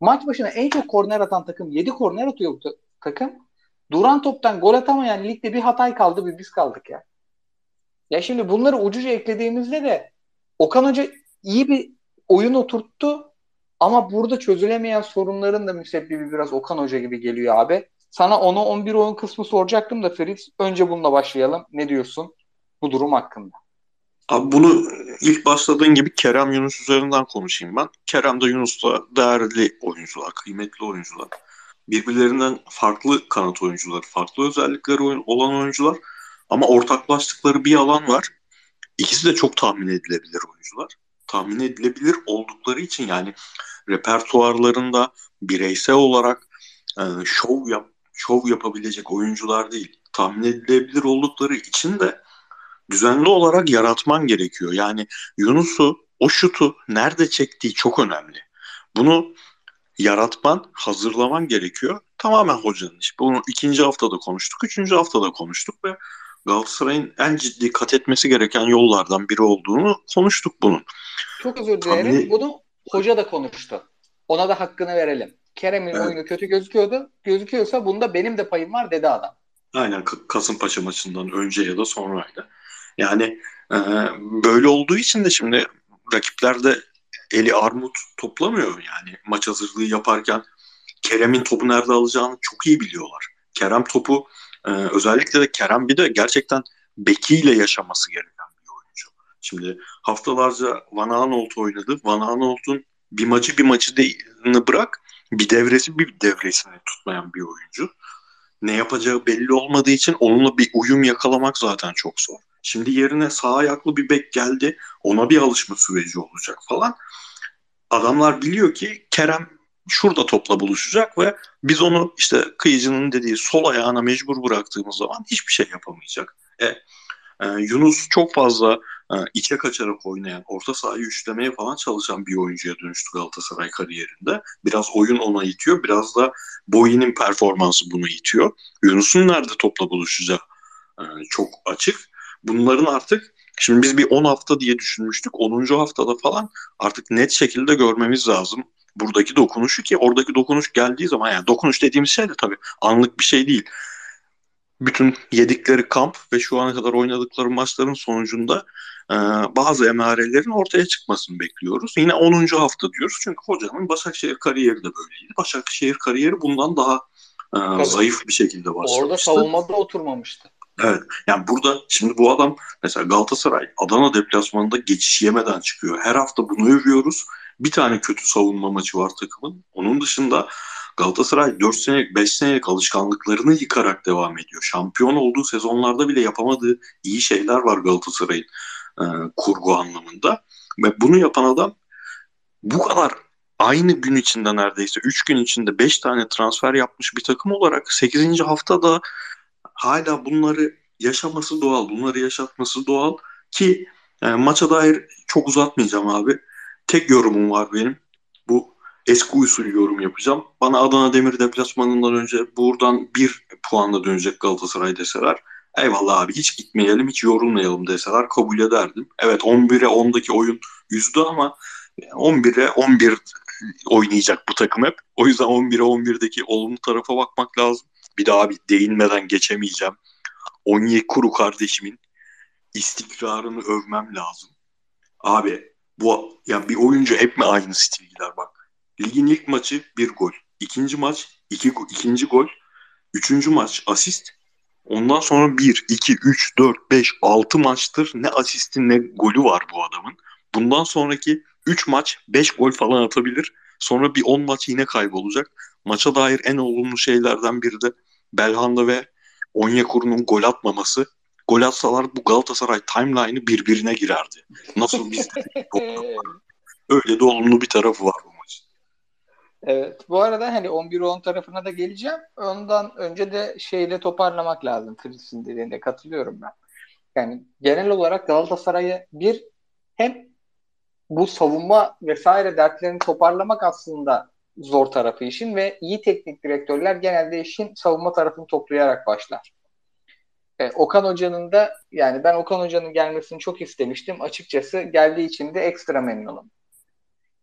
Maç başına en çok korner atan takım. 7 korner atıyor bu takım. Duran toptan gol atamayan ligde bir Hatay kaldı bir biz kaldık ya. Ya şimdi bunları ucuca eklediğimizde de Okan Hoca iyi bir oyun oturttu ama burada çözülemeyen sorunların da müsebbibi biraz Okan Hoca gibi geliyor abi. Sana onu 11 oyun kısmı soracaktım da Ferit önce bununla başlayalım. Ne diyorsun bu durum hakkında? Abi bunu ilk başladığın gibi Kerem Yunus üzerinden konuşayım ben. Kerem de Yunus da değerli oyuncular, kıymetli oyuncular. Birbirlerinden farklı kanat oyuncuları, farklı özellikleri olan oyuncular. Ama ortaklaştıkları bir alan var. İkisi de çok tahmin edilebilir oyuncular. Tahmin edilebilir oldukları için yani repertuarlarında bireysel olarak e, şov yap şov yapabilecek oyuncular değil. Tahmin edilebilir oldukları için de düzenli olarak yaratman gerekiyor. Yani Yunus'u o şutu nerede çektiği çok önemli. Bunu yaratman, hazırlaman gerekiyor. Tamamen hocanın işi. Bunu ikinci haftada konuştuk, üçüncü haftada konuştuk ve Galatasaray'ın en ciddi kat etmesi gereken yollardan biri olduğunu konuştuk bunun. Çok özür dilerim. Tabii... Bunu hoca da konuştu. Ona da hakkını verelim. Kerem'in evet. oyunu kötü gözüküyordu. Gözüküyorsa bunda benim de payım var dedi adam. Aynen Kasımpaşa maçından önce ya da sonraydı. Yani e, böyle olduğu için de şimdi rakipler de eli armut toplamıyor. Yani maç hazırlığı yaparken Kerem'in topu nerede alacağını çok iyi biliyorlar. Kerem topu e, özellikle de Kerem bir de gerçekten bekiyle yaşaması gereken bir oyuncu. Şimdi haftalarca Van Aanholt oynadı. Van Aanholt'un bir maçı bir maçı değilini bırak bir devresi bir devresini tutmayan bir oyuncu. Ne yapacağı belli olmadığı için onunla bir uyum yakalamak zaten çok zor. Şimdi yerine sağ ayaklı bir bek geldi. Ona bir alışma süreci olacak falan. Adamlar biliyor ki Kerem şurada topla buluşacak ve biz onu işte kıyıcının dediği sol ayağına mecbur bıraktığımız zaman hiçbir şey yapamayacak. E, e, Yunus çok fazla içe kaçarak oynayan, orta sahayı üçlemeye falan çalışan bir oyuncuya dönüştü Galatasaray kariyerinde. Biraz oyun ona itiyor, biraz da Boy'inin performansı bunu itiyor. Yunus'un nerede topla buluşacağı e, çok açık. Bunların artık Şimdi biz bir 10 hafta diye düşünmüştük. 10. haftada falan artık net şekilde görmemiz lazım buradaki dokunuşu ki oradaki dokunuş geldiği zaman yani dokunuş dediğimiz şey de tabii anlık bir şey değil. Bütün yedikleri kamp ve şu ana kadar oynadıkları maçların sonucunda e, bazı emarelerin ortaya çıkmasını bekliyoruz. Yine 10. hafta diyoruz çünkü hocanın Başakşehir kariyeri de böyleydi. Başakşehir kariyeri bundan daha e, zayıf bir şekilde başlamıştı. Orada savunmada oturmamıştı. Evet. Yani burada şimdi bu adam mesela Galatasaray Adana deplasmanında geçiş yemeden çıkıyor. Her hafta bunu övüyoruz. Bir tane kötü savunma maçı var takımın. Onun dışında Galatasaray 4 senelik 5 senelik alışkanlıklarını yıkarak devam ediyor. Şampiyon olduğu sezonlarda bile yapamadığı iyi şeyler var Galatasaray'ın e, kurgu anlamında. Ve bunu yapan adam bu kadar aynı gün içinde neredeyse 3 gün içinde 5 tane transfer yapmış bir takım olarak 8. haftada hala bunları yaşaması doğal, bunları yaşatması doğal ki yani e, maça dair çok uzatmayacağım abi. Tek yorumum var benim. Bu eski usul yorum yapacağım. Bana Adana Demir deplasmanından önce buradan bir puanla dönecek Galatasaray deseler eyvallah abi hiç gitmeyelim hiç yorulmayalım deseler kabul ederdim. Evet 11'e 10'daki oyun yüzdü ama 11'e 11 oynayacak bu takım hep. O yüzden 11'e 11'deki olumlu tarafa bakmak lazım. Bir daha bir değinmeden geçemeyeceğim. Onyekuru kardeşimin istikrarını övmem lazım. Abi bu ya bir oyuncu hep mi aynı stil gider bak. Ligin ilk maçı bir gol. ikinci maç iki, ikinci gol. Üçüncü maç asist. Ondan sonra 1, 2, 3, 4, 5, 6 maçtır ne asistin ne golü var bu adamın. Bundan sonraki 3 maç 5 gol falan atabilir. Sonra bir 10 maç yine kaybolacak. Maça dair en olumlu şeylerden biri de Belhanda ve Onyekuru'nun gol atmaması. Gol atsalar bu Galatasaray timeline'ı birbirine girerdi. Nasıl biz [laughs] Öyle de olumlu bir tarafı var. Evet. Bu arada hani 11-10 tarafına da geleceğim. Ondan önce de şeyle toparlamak lazım. Chris'in dediğinde katılıyorum ben. Yani genel olarak Galatasaray'ı bir hem bu savunma vesaire dertlerini toparlamak aslında zor tarafı işin ve iyi teknik direktörler genelde işin savunma tarafını toplayarak başlar. E, Okan Hoca'nın da yani ben Okan Hoca'nın gelmesini çok istemiştim. Açıkçası geldiği için de ekstra memnunum.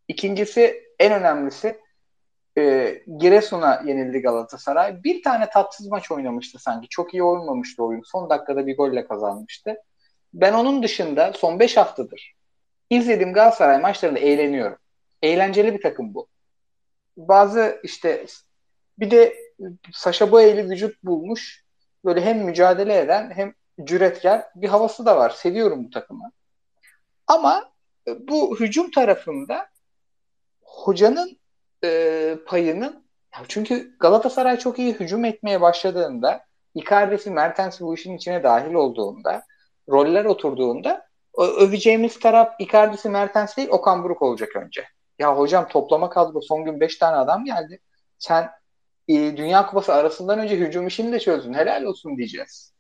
İkincisi en önemlisi e, Giresun'a yenildi Galatasaray. Bir tane tatsız maç oynamıştı sanki. Çok iyi olmamıştı oyun. Son dakikada bir golle kazanmıştı. Ben onun dışında son 5 haftadır izlediğim Galatasaray maçlarında eğleniyorum. Eğlenceli bir takım bu bazı işte bir de Sasha Boye'li vücut bulmuş böyle hem mücadele eden hem cüretkar bir havası da var. Seviyorum bu takımı. Ama bu hücum tarafında hocanın e, payının çünkü Galatasaray çok iyi hücum etmeye başladığında Icardi'si Mertens bu işin içine dahil olduğunda roller oturduğunda öveceğimiz taraf Icardi'si Mertens değil Okan Buruk olacak önce. Ya hocam toplama kadro son gün 5 tane adam geldi. Sen e, Dünya Kupası arasından önce hücum işini de çözdün. Helal olsun diyeceğiz.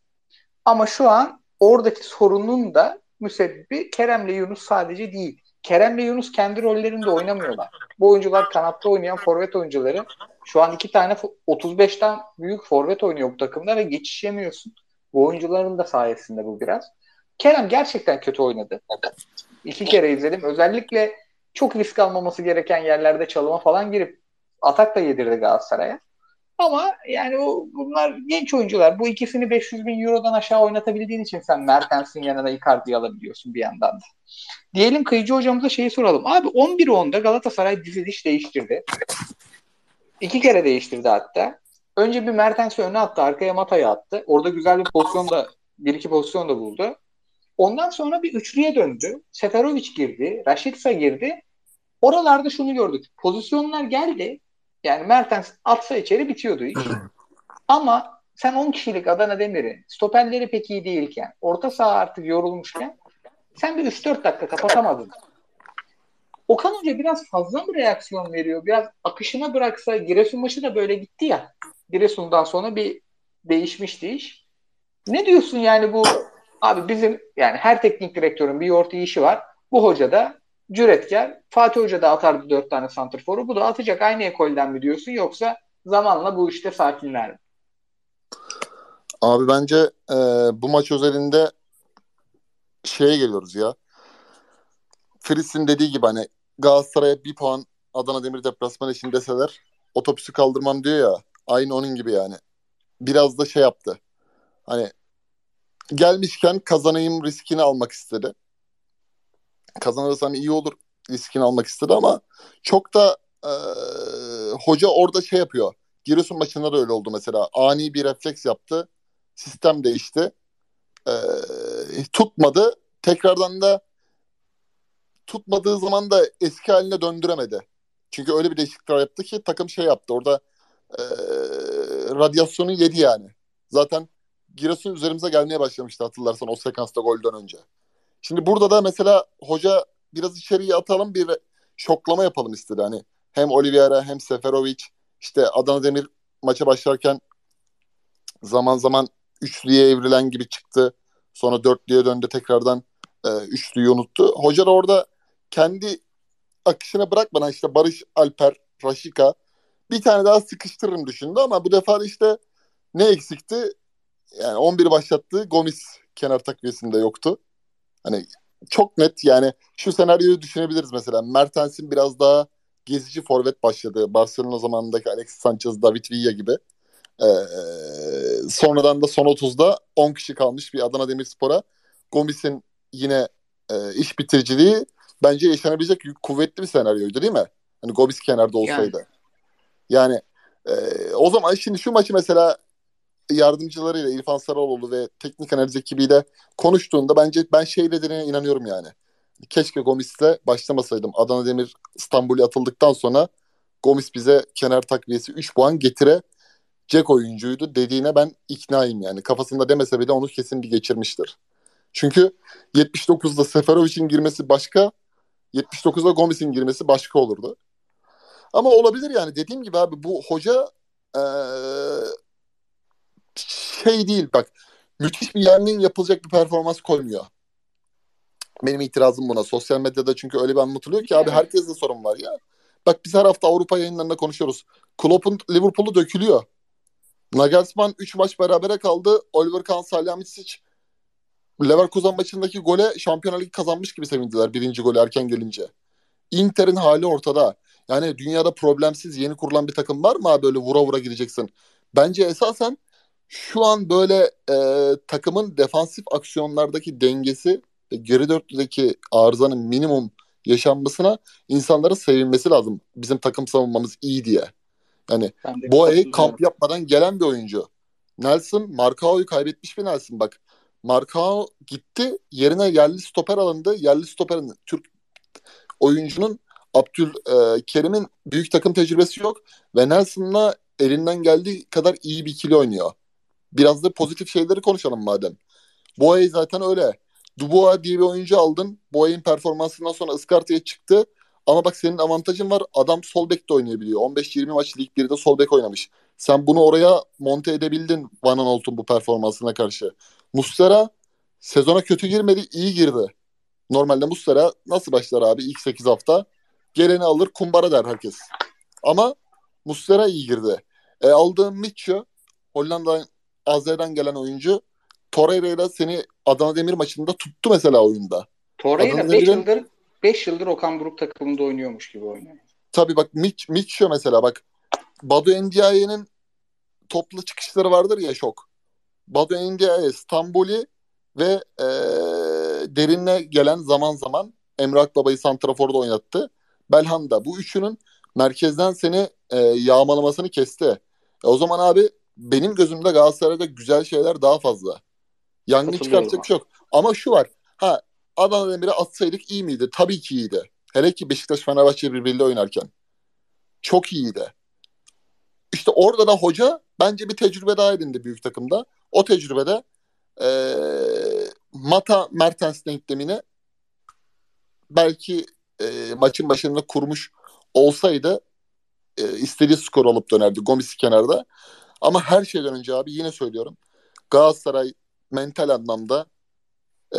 Ama şu an oradaki sorunun da müsebbibi Kerem'le Yunus sadece değil. Kerem'le Yunus kendi rollerinde oynamıyorlar. Bu oyuncular kanatta oynayan forvet oyuncuları. Şu an iki tane 35'ten büyük forvet oynuyor bu takımda ve geçişemiyorsun. Bu oyuncuların da sayesinde bu biraz. Kerem gerçekten kötü oynadı. İki kere izledim. Özellikle çok risk almaması gereken yerlerde çalıma falan girip atak da yedirdi Galatasaray'a. Ama yani o bunlar genç oyuncular. Bu ikisini 500 bin Euro'dan aşağı oynatabildiğin için sen Mertens'in yanına Icardi'yi alabiliyorsun bir yandan da. Diyelim kıyıcı hocamıza şeyi soralım. Abi 11-10'da Galatasaray diziliş değiştirdi. İki kere değiştirdi hatta. Önce bir Mertens'i öne attı. Arkaya Mata'yı attı. Orada güzel bir pozisyon da bir iki pozisyon da buldu. Ondan sonra bir üçlüye döndü. Seferovic girdi. Raşitsa girdi. Oralarda şunu gördük. Pozisyonlar geldi. Yani Mertens atsa içeri bitiyordu iş. Ama sen 10 kişilik Adana Demir'i stoperleri pek iyi değilken, orta saha artık yorulmuşken sen bir 3-4 dakika kapatamadın. Okan Hoca biraz fazla mı reaksiyon veriyor? Biraz akışına bıraksa Giresun maçı da böyle gitti ya. Giresun'dan sonra bir değişmişti iş. Ne diyorsun yani bu abi bizim yani her teknik direktörün bir yortu işi var. Bu hoca da cüretkar. Fatih Hoca da atardı dört tane santrforu. Bu da atacak aynı ekolden mi diyorsun yoksa zamanla bu işte sakinler mi? Abi bence e, bu maç özelinde şeye geliyoruz ya. Fritz'in dediği gibi hani Galatasaray'a bir puan Adana Demir deplasman için deseler otobüsü kaldırmam diyor ya. Aynı onun gibi yani. Biraz da şey yaptı. Hani gelmişken kazanayım riskini almak istedi. Kazanırsam iyi olur riskini almak istedi ama çok da e, hoca orada şey yapıyor. Giresun maçında da öyle oldu mesela. Ani bir refleks yaptı. Sistem değişti. E, tutmadı. Tekrardan da tutmadığı zaman da eski haline döndüremedi. Çünkü öyle bir değişiklikler yaptı ki takım şey yaptı. Orada e, radyasyonu yedi yani. Zaten Giresun üzerimize gelmeye başlamıştı hatırlarsan o sekansta golden önce. Şimdi burada da mesela hoca biraz içeriye atalım bir şoklama yapalım istedi. Hani hem Oliveira hem Seferovic işte Adana Demir maça başlarken zaman zaman üçlüye evrilen gibi çıktı. Sonra dörtlüye döndü tekrardan e, üçlüyü unuttu. Hoca da orada kendi akışına bırakmadan işte Barış Alper, Raşika bir tane daha sıkıştırırım düşündü ama bu defa işte ne eksikti? Yani 11 başlattığı Gomis kenar takviyesinde yoktu. Hani çok net yani şu senaryoyu düşünebiliriz mesela. Mertens'in biraz daha gezici forvet başladığı Barcelona zamanındaki Alexis Sanchez, David Villa gibi. Ee, sonradan da son 30'da 10 kişi kalmış bir Adana Demirspor'a. Gomis'in yine e, iş bitiriciliği bence yaşanabilecek kuvvetli bir senaryoydu değil mi? Hani Gomis kenarda olsaydı. Yani, yani e, o zaman şimdi şu maçı mesela yardımcılarıyla İrfan Sarıoğlu ve teknik analiz ekibiyle konuştuğunda bence ben şey dediğine inanıyorum yani. Keşke Gomis'le başlamasaydım. Adana Demir İstanbul'a atıldıktan sonra Gomis bize kenar takviyesi 3 puan getire Jack oyuncuydu dediğine ben iknaayım yani. Kafasında demese bile onu kesin bir geçirmiştir. Çünkü 79'da Seferovic'in girmesi başka, 79'da Gomis'in girmesi başka olurdu. Ama olabilir yani dediğim gibi abi bu hoca ee, şey değil bak müthiş bir yangın yapılacak bir performans koymuyor. Benim itirazım buna. Sosyal medyada çünkü öyle bir anlatılıyor ki abi herkeste sorun var ya. Bak biz her hafta Avrupa yayınlarında konuşuyoruz. Klopp'un Liverpool'u dökülüyor. Nagelsmann 3 maç berabere kaldı. Oliver Kahn, Salihamidzic Leverkusen maçındaki gole Şampiyonlar Ligi kazanmış gibi sevindiler birinci golü erken gelince. Inter'in hali ortada. Yani dünyada problemsiz yeni kurulan bir takım var mı abi böyle vura vura gireceksin? Bence esasen şu an böyle e, takımın defansif aksiyonlardaki dengesi ve geri dörtlüdeki arızanın minimum yaşanmasına insanların sevinmesi lazım. Bizim takım savunmamız iyi diye. Yani Boye kamp yapmadan gelen bir oyuncu. Nelson Markao'yu kaybetmiş bir Nelson bak. Markao gitti yerine yerli stoper alındı. Yerli stoperin Türk oyuncunun Abdül e, Kerim'in büyük takım tecrübesi yok ve Nelson'la elinden geldiği kadar iyi bir ikili oynuyor. Biraz da pozitif şeyleri konuşalım madem. Boye zaten öyle. Dubois diye bir oyuncu aldın. Boye'nin performansından sonra ıskartaya çıktı. Ama bak senin avantajın var. Adam sol bek de oynayabiliyor. 15-20 maç Lig 1'de sol bek oynamış. Sen bunu oraya monte edebildin Van Aanholt'un bu performansına karşı. Mustera sezona kötü girmedi, iyi girdi. Normalde Mustera nasıl başlar abi ilk 8 hafta? Geleni alır kumbara der herkes. Ama Mustera iyi girdi. E, aldığın Mitchell Hollanda Azer'den gelen oyuncu Torreira ile seni Adana Demir maçında tuttu mesela oyunda. Torreira 5 yıldır 5 yıldır Okan Buruk takımında oynuyormuş gibi oynuyor. Tabii bak Mitch, Mitchell mesela bak Badu Ndiaye'nin toplu çıkışları vardır ya şok. Badu Ndiaye, Stamboli ve e, derinle gelen zaman zaman Emre Akbaba'yı Santrafor'da oynattı. Belhanda bu üçünün merkezden seni e, yağmalamasını kesti. E, o zaman abi benim gözümde Galatasaray'da güzel şeyler daha fazla. Yangın çıkartacak bir şey. Ama şu var. Ha Adana Demir'e atsaydık iyi miydi? Tabii ki iyiydi. Hele ki Beşiktaş Fenerbahçe birbiriyle oynarken. Çok iyiydi. İşte orada da hoca bence bir tecrübe daha edindi büyük takımda. O tecrübede ee, Mata Mertens denklemini belki e, maçın başında kurmuş olsaydı e, istediği skor alıp dönerdi. Gomis kenarda. Ama her şeyden önce abi yine söylüyorum. Galatasaray mental anlamda e,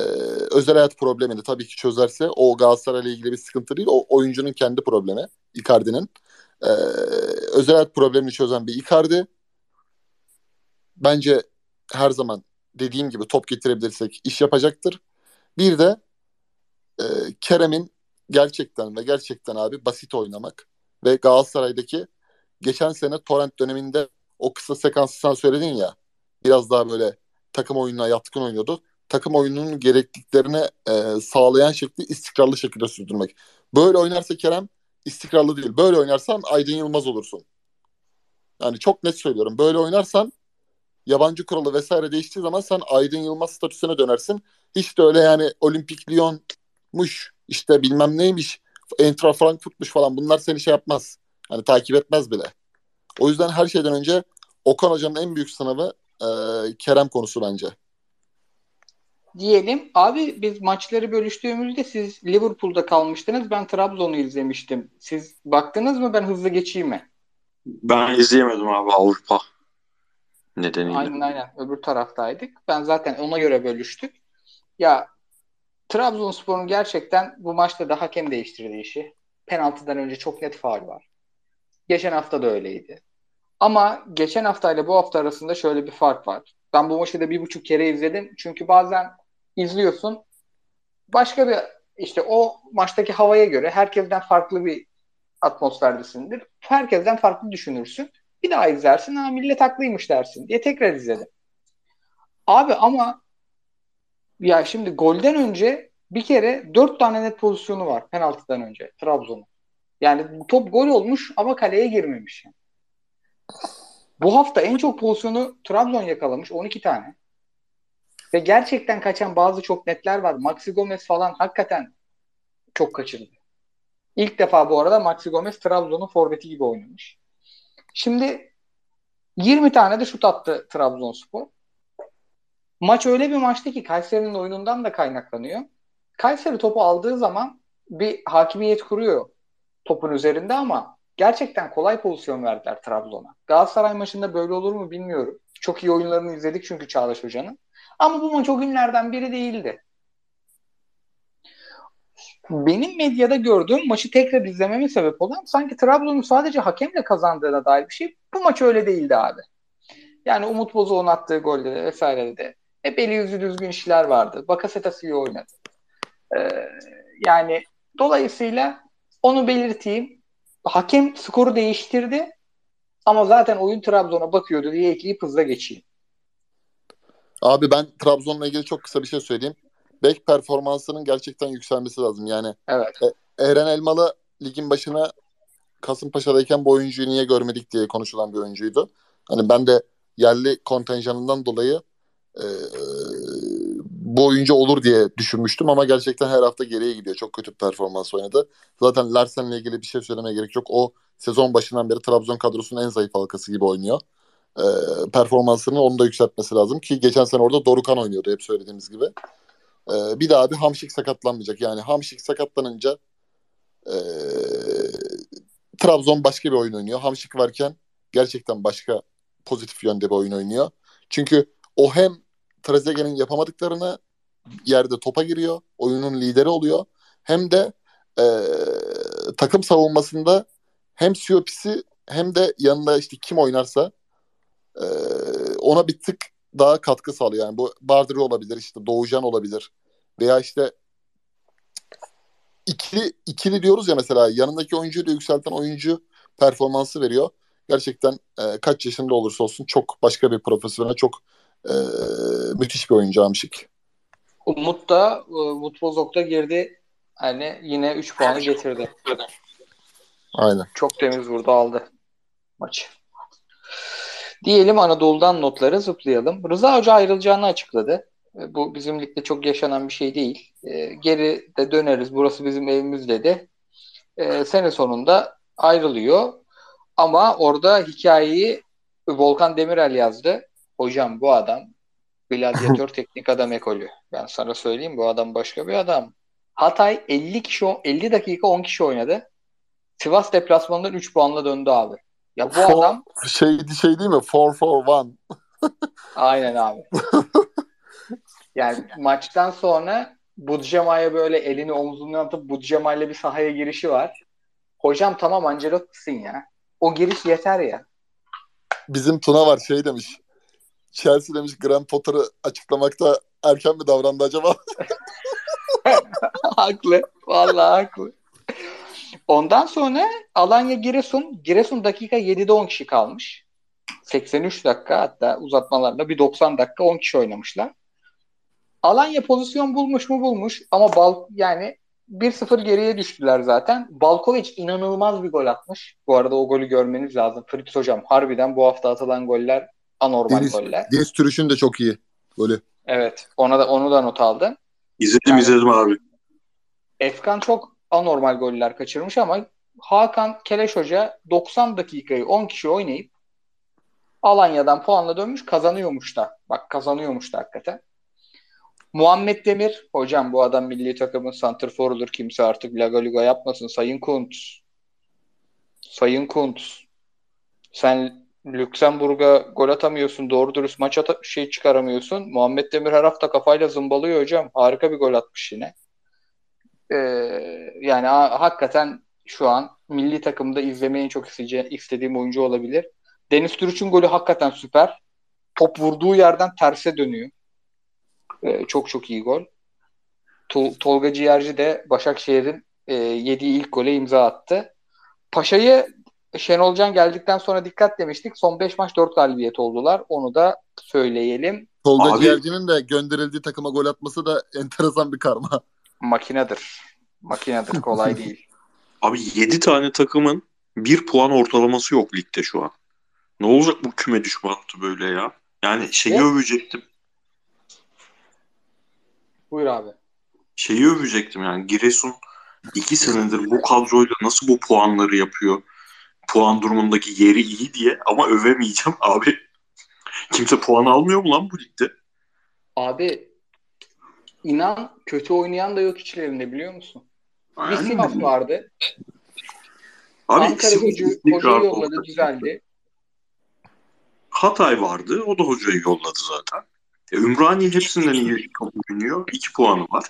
özel hayat problemini tabii ki çözerse o Galatasaray'la ilgili bir sıkıntı değil. O oyuncunun kendi problemi. Icardi'nin. E, özel hayat problemini çözen bir Icardi. Bence her zaman dediğim gibi top getirebilirsek iş yapacaktır. Bir de e, Kerem'in gerçekten ve gerçekten abi basit oynamak ve Galatasaray'daki geçen sene Torrent döneminde o kısa sekansı sen söyledin ya biraz daha böyle takım oyununa yatkın oynuyordu. Takım oyununun gerekliliklerine e, sağlayan şekli istikrarlı şekilde sürdürmek. Böyle oynarsa Kerem istikrarlı değil. Böyle oynarsan Aydın Yılmaz olursun. Yani çok net söylüyorum. Böyle oynarsan yabancı kuralı vesaire değiştiği zaman sen Aydın Yılmaz statüsüne dönersin. Hiç de öyle yani Olimpik Lyon'muş işte bilmem neymiş Entra Frankfurt'muş falan bunlar seni şey yapmaz. Hani takip etmez bile. O yüzden her şeyden önce Okan Hoca'nın en büyük sınavı e, Kerem konusu bence. Diyelim. Abi biz maçları bölüştüğümüzde siz Liverpool'da kalmıştınız. Ben Trabzon'u izlemiştim. Siz baktınız mı? Ben hızlı geçeyim mi? Ben izleyemedim abi Avrupa nedeniyle. Aynen aynen. Öbür taraftaydık. Ben zaten ona göre bölüştük. Ya Trabzonspor'un gerçekten bu maçta da hakem değiştirdiği işi. Penaltıdan önce çok net faul var. Geçen hafta da öyleydi. Ama geçen haftayla bu hafta arasında şöyle bir fark var. Ben bu maçı da bir buçuk kere izledim. Çünkü bazen izliyorsun. Başka bir işte o maçtaki havaya göre herkesten farklı bir atmosferdesindir. Herkesten farklı düşünürsün. Bir daha izlersin. Ha millet haklıymış dersin diye tekrar izledim. Abi ama ya şimdi golden önce bir kere dört tane net pozisyonu var penaltıdan önce Trabzon'un. Yani top gol olmuş ama kaleye girmemiş. Yani. Bu hafta en çok pozisyonu Trabzon yakalamış 12 tane. Ve gerçekten kaçan bazı çok netler var. Maxi Gomez falan hakikaten çok kaçırdı. İlk defa bu arada Maxi Gomez Trabzon'un forveti gibi oynamış. Şimdi 20 tane de şut attı Trabzonspor. Maç öyle bir maçtı ki Kayseri'nin oyunundan da kaynaklanıyor. Kayseri topu aldığı zaman bir hakimiyet kuruyor topun üzerinde ama gerçekten kolay pozisyon verdiler Trabzon'a. Galatasaray maçında böyle olur mu bilmiyorum. Çok iyi oyunlarını izledik çünkü Çağdaş Hoca'nın. Ama bu maç o günlerden biri değildi. Benim medyada gördüğüm maçı tekrar izlememe sebep olan sanki Trabzon'un sadece hakemle kazandığına dair bir şey. Bu maç öyle değildi abi. Yani Umut Bozoğ'un attığı golde de vesaire de hep eli yüzü düzgün işler vardı. Bakasetas iyi oynadı. Ee, yani dolayısıyla onu belirteyim. Hakem skoru değiştirdi ama zaten oyun Trabzon'a bakıyordu diye ekleyip hızla geçeyim. Abi ben Trabzon'la ilgili çok kısa bir şey söyleyeyim. Bek performansının gerçekten yükselmesi lazım. Yani evet. E, Eren Elmalı ligin başına Kasımpaşa'dayken bu oyuncuyu niye görmedik diye konuşulan bir oyuncuydu. Hani ben de yerli kontenjanından dolayı e, bu oyuncu olur diye düşünmüştüm ama gerçekten her hafta geriye gidiyor. Çok kötü performans oynadı. Zaten Larsen'le ilgili bir şey söylemeye gerek yok. O sezon başından beri Trabzon kadrosunun en zayıf halkası gibi oynuyor. E, performansını onu da yükseltmesi lazım ki geçen sene orada Dorukan oynuyordu hep söylediğimiz gibi. E, bir daha bir Hamşik sakatlanmayacak. Yani Hamşik sakatlanınca e, Trabzon başka bir oyun oynuyor. Hamşik varken gerçekten başka pozitif yönde bir oyun oynuyor. Çünkü o hem Trezeguet'in yapamadıklarını yerde topa giriyor. Oyunun lideri oluyor. Hem de e, takım savunmasında hem Siopisi hem de yanında işte kim oynarsa e, ona bir tık daha katkı sağlıyor. Yani bu Bardırı olabilir, işte Doğucan olabilir veya işte ikili ikili diyoruz ya mesela yanındaki oyuncuyu da yükselten oyuncu performansı veriyor. Gerçekten e, kaç yaşında olursa olsun çok başka bir profesyonel, çok e, müthiş bir oyuncu Amşik. Umut da e, Bozok da girdi. Hani yine 3 puanı getirdi. Aynen. Çok temiz vurdu aldı maçı. Diyelim Anadolu'dan notları zıplayalım. Rıza Hoca ayrılacağını açıkladı. E, bu bizim ligde çok yaşanan bir şey değil. E, geri de döneriz. Burası bizim evimiz dedi. E, sene sonunda ayrılıyor. Ama orada hikayeyi Volkan Demirel yazdı. Hocam bu adam gladyatör [laughs] teknik adam ekolü. Ben sana söyleyeyim bu adam başka bir adam. Hatay 50 kişi 50 dakika 10 kişi oynadı. Sivas deplasmanından 3 puanla döndü abi. Ya bu For- adam Şey, şey değil mi? 4-4-1. [laughs] aynen abi. [laughs] Yani maçtan sonra Budjema'ya böyle elini omzuna atıp Budjema'yla bir sahaya girişi var. Hocam tamam Ancelotti'sin ya. O giriş yeter ya. Bizim Tuna var şey demiş. Chelsea demiş Graham Potter'ı açıklamakta erken mi davrandı acaba? [laughs] haklı. Vallahi haklı. Ondan sonra Alanya Giresun. Giresun dakika 7'de 10 kişi kalmış. 83 dakika hatta uzatmalarla bir 90 dakika 10 kişi oynamışlar. Alanya pozisyon bulmuş mu bulmuş ama bal yani 1-0 geriye düştüler zaten. Balkovic inanılmaz bir gol atmış. Bu arada o golü görmeniz lazım. Fritz hocam harbiden bu hafta atılan goller anormal Deniz, goller. Deniz Türüş'ün de çok iyi. Böyle. Evet. Ona da onu da not aldım. İzledim Yani- izledim abi. Efkan çok anormal goller kaçırmış ama Hakan Keleş Hoca 90 dakikayı 10 kişi oynayıp Alanya'dan puanla dönmüş kazanıyormuş da. Bak kazanıyormuş da hakikaten. Muhammed Demir hocam bu adam milli takımın santrforudur kimse artık laga luga yapmasın Sayın Kunt. Sayın Kunt. Sen Lüksemburg'a gol atamıyorsun. Doğru dürüst maç ata- şey çıkaramıyorsun. Muhammed Demir her hafta kafayla zımbalıyor hocam. Harika bir gol atmış yine. Ee, yani ha- hakikaten şu an milli takımda izlemeyi çok isteyece- istediğim oyuncu olabilir. Deniz Türüç'ün golü hakikaten süper. Top vurduğu yerden terse dönüyor. Ee, çok çok iyi gol. Tol- Tolga Ciğerci de Başakşehir'in e, yediği ilk gole imza attı. Paşa'yı Şenol Can geldikten sonra dikkat demiştik. Son 5 maç 4 galibiyet oldular. Onu da söyleyelim. Tolga Ciğerci'nin de gönderildiği takıma gol atması da [laughs] enteresan bir karma. Makinedir. Makinedir. Kolay değil. [laughs] Abi 7 tane takımın bir puan ortalaması yok ligde şu an. Ne olacak bu küme düşme hattı böyle ya? Yani şeyi Evet. övecektim. Buyur abi. Şeyi övecektim yani Giresun 2 senedir bu kadroyla nasıl bu puanları yapıyor? Puan durumundaki yeri iyi diye ama övemeyeceğim [laughs] abi. Kimse puan almıyor mu lan bu ligde? Abi inan kötü oynayan da yok içlerinde biliyor musun? Bir Yani- Sivas vardı. Abi Ankara gücü hocayı yolladı oldu. düzeldi. Hatay vardı. O da hocayı yolladı zaten. E, Ümraniye hepsinden iyi oynuyor. 2 puanı var.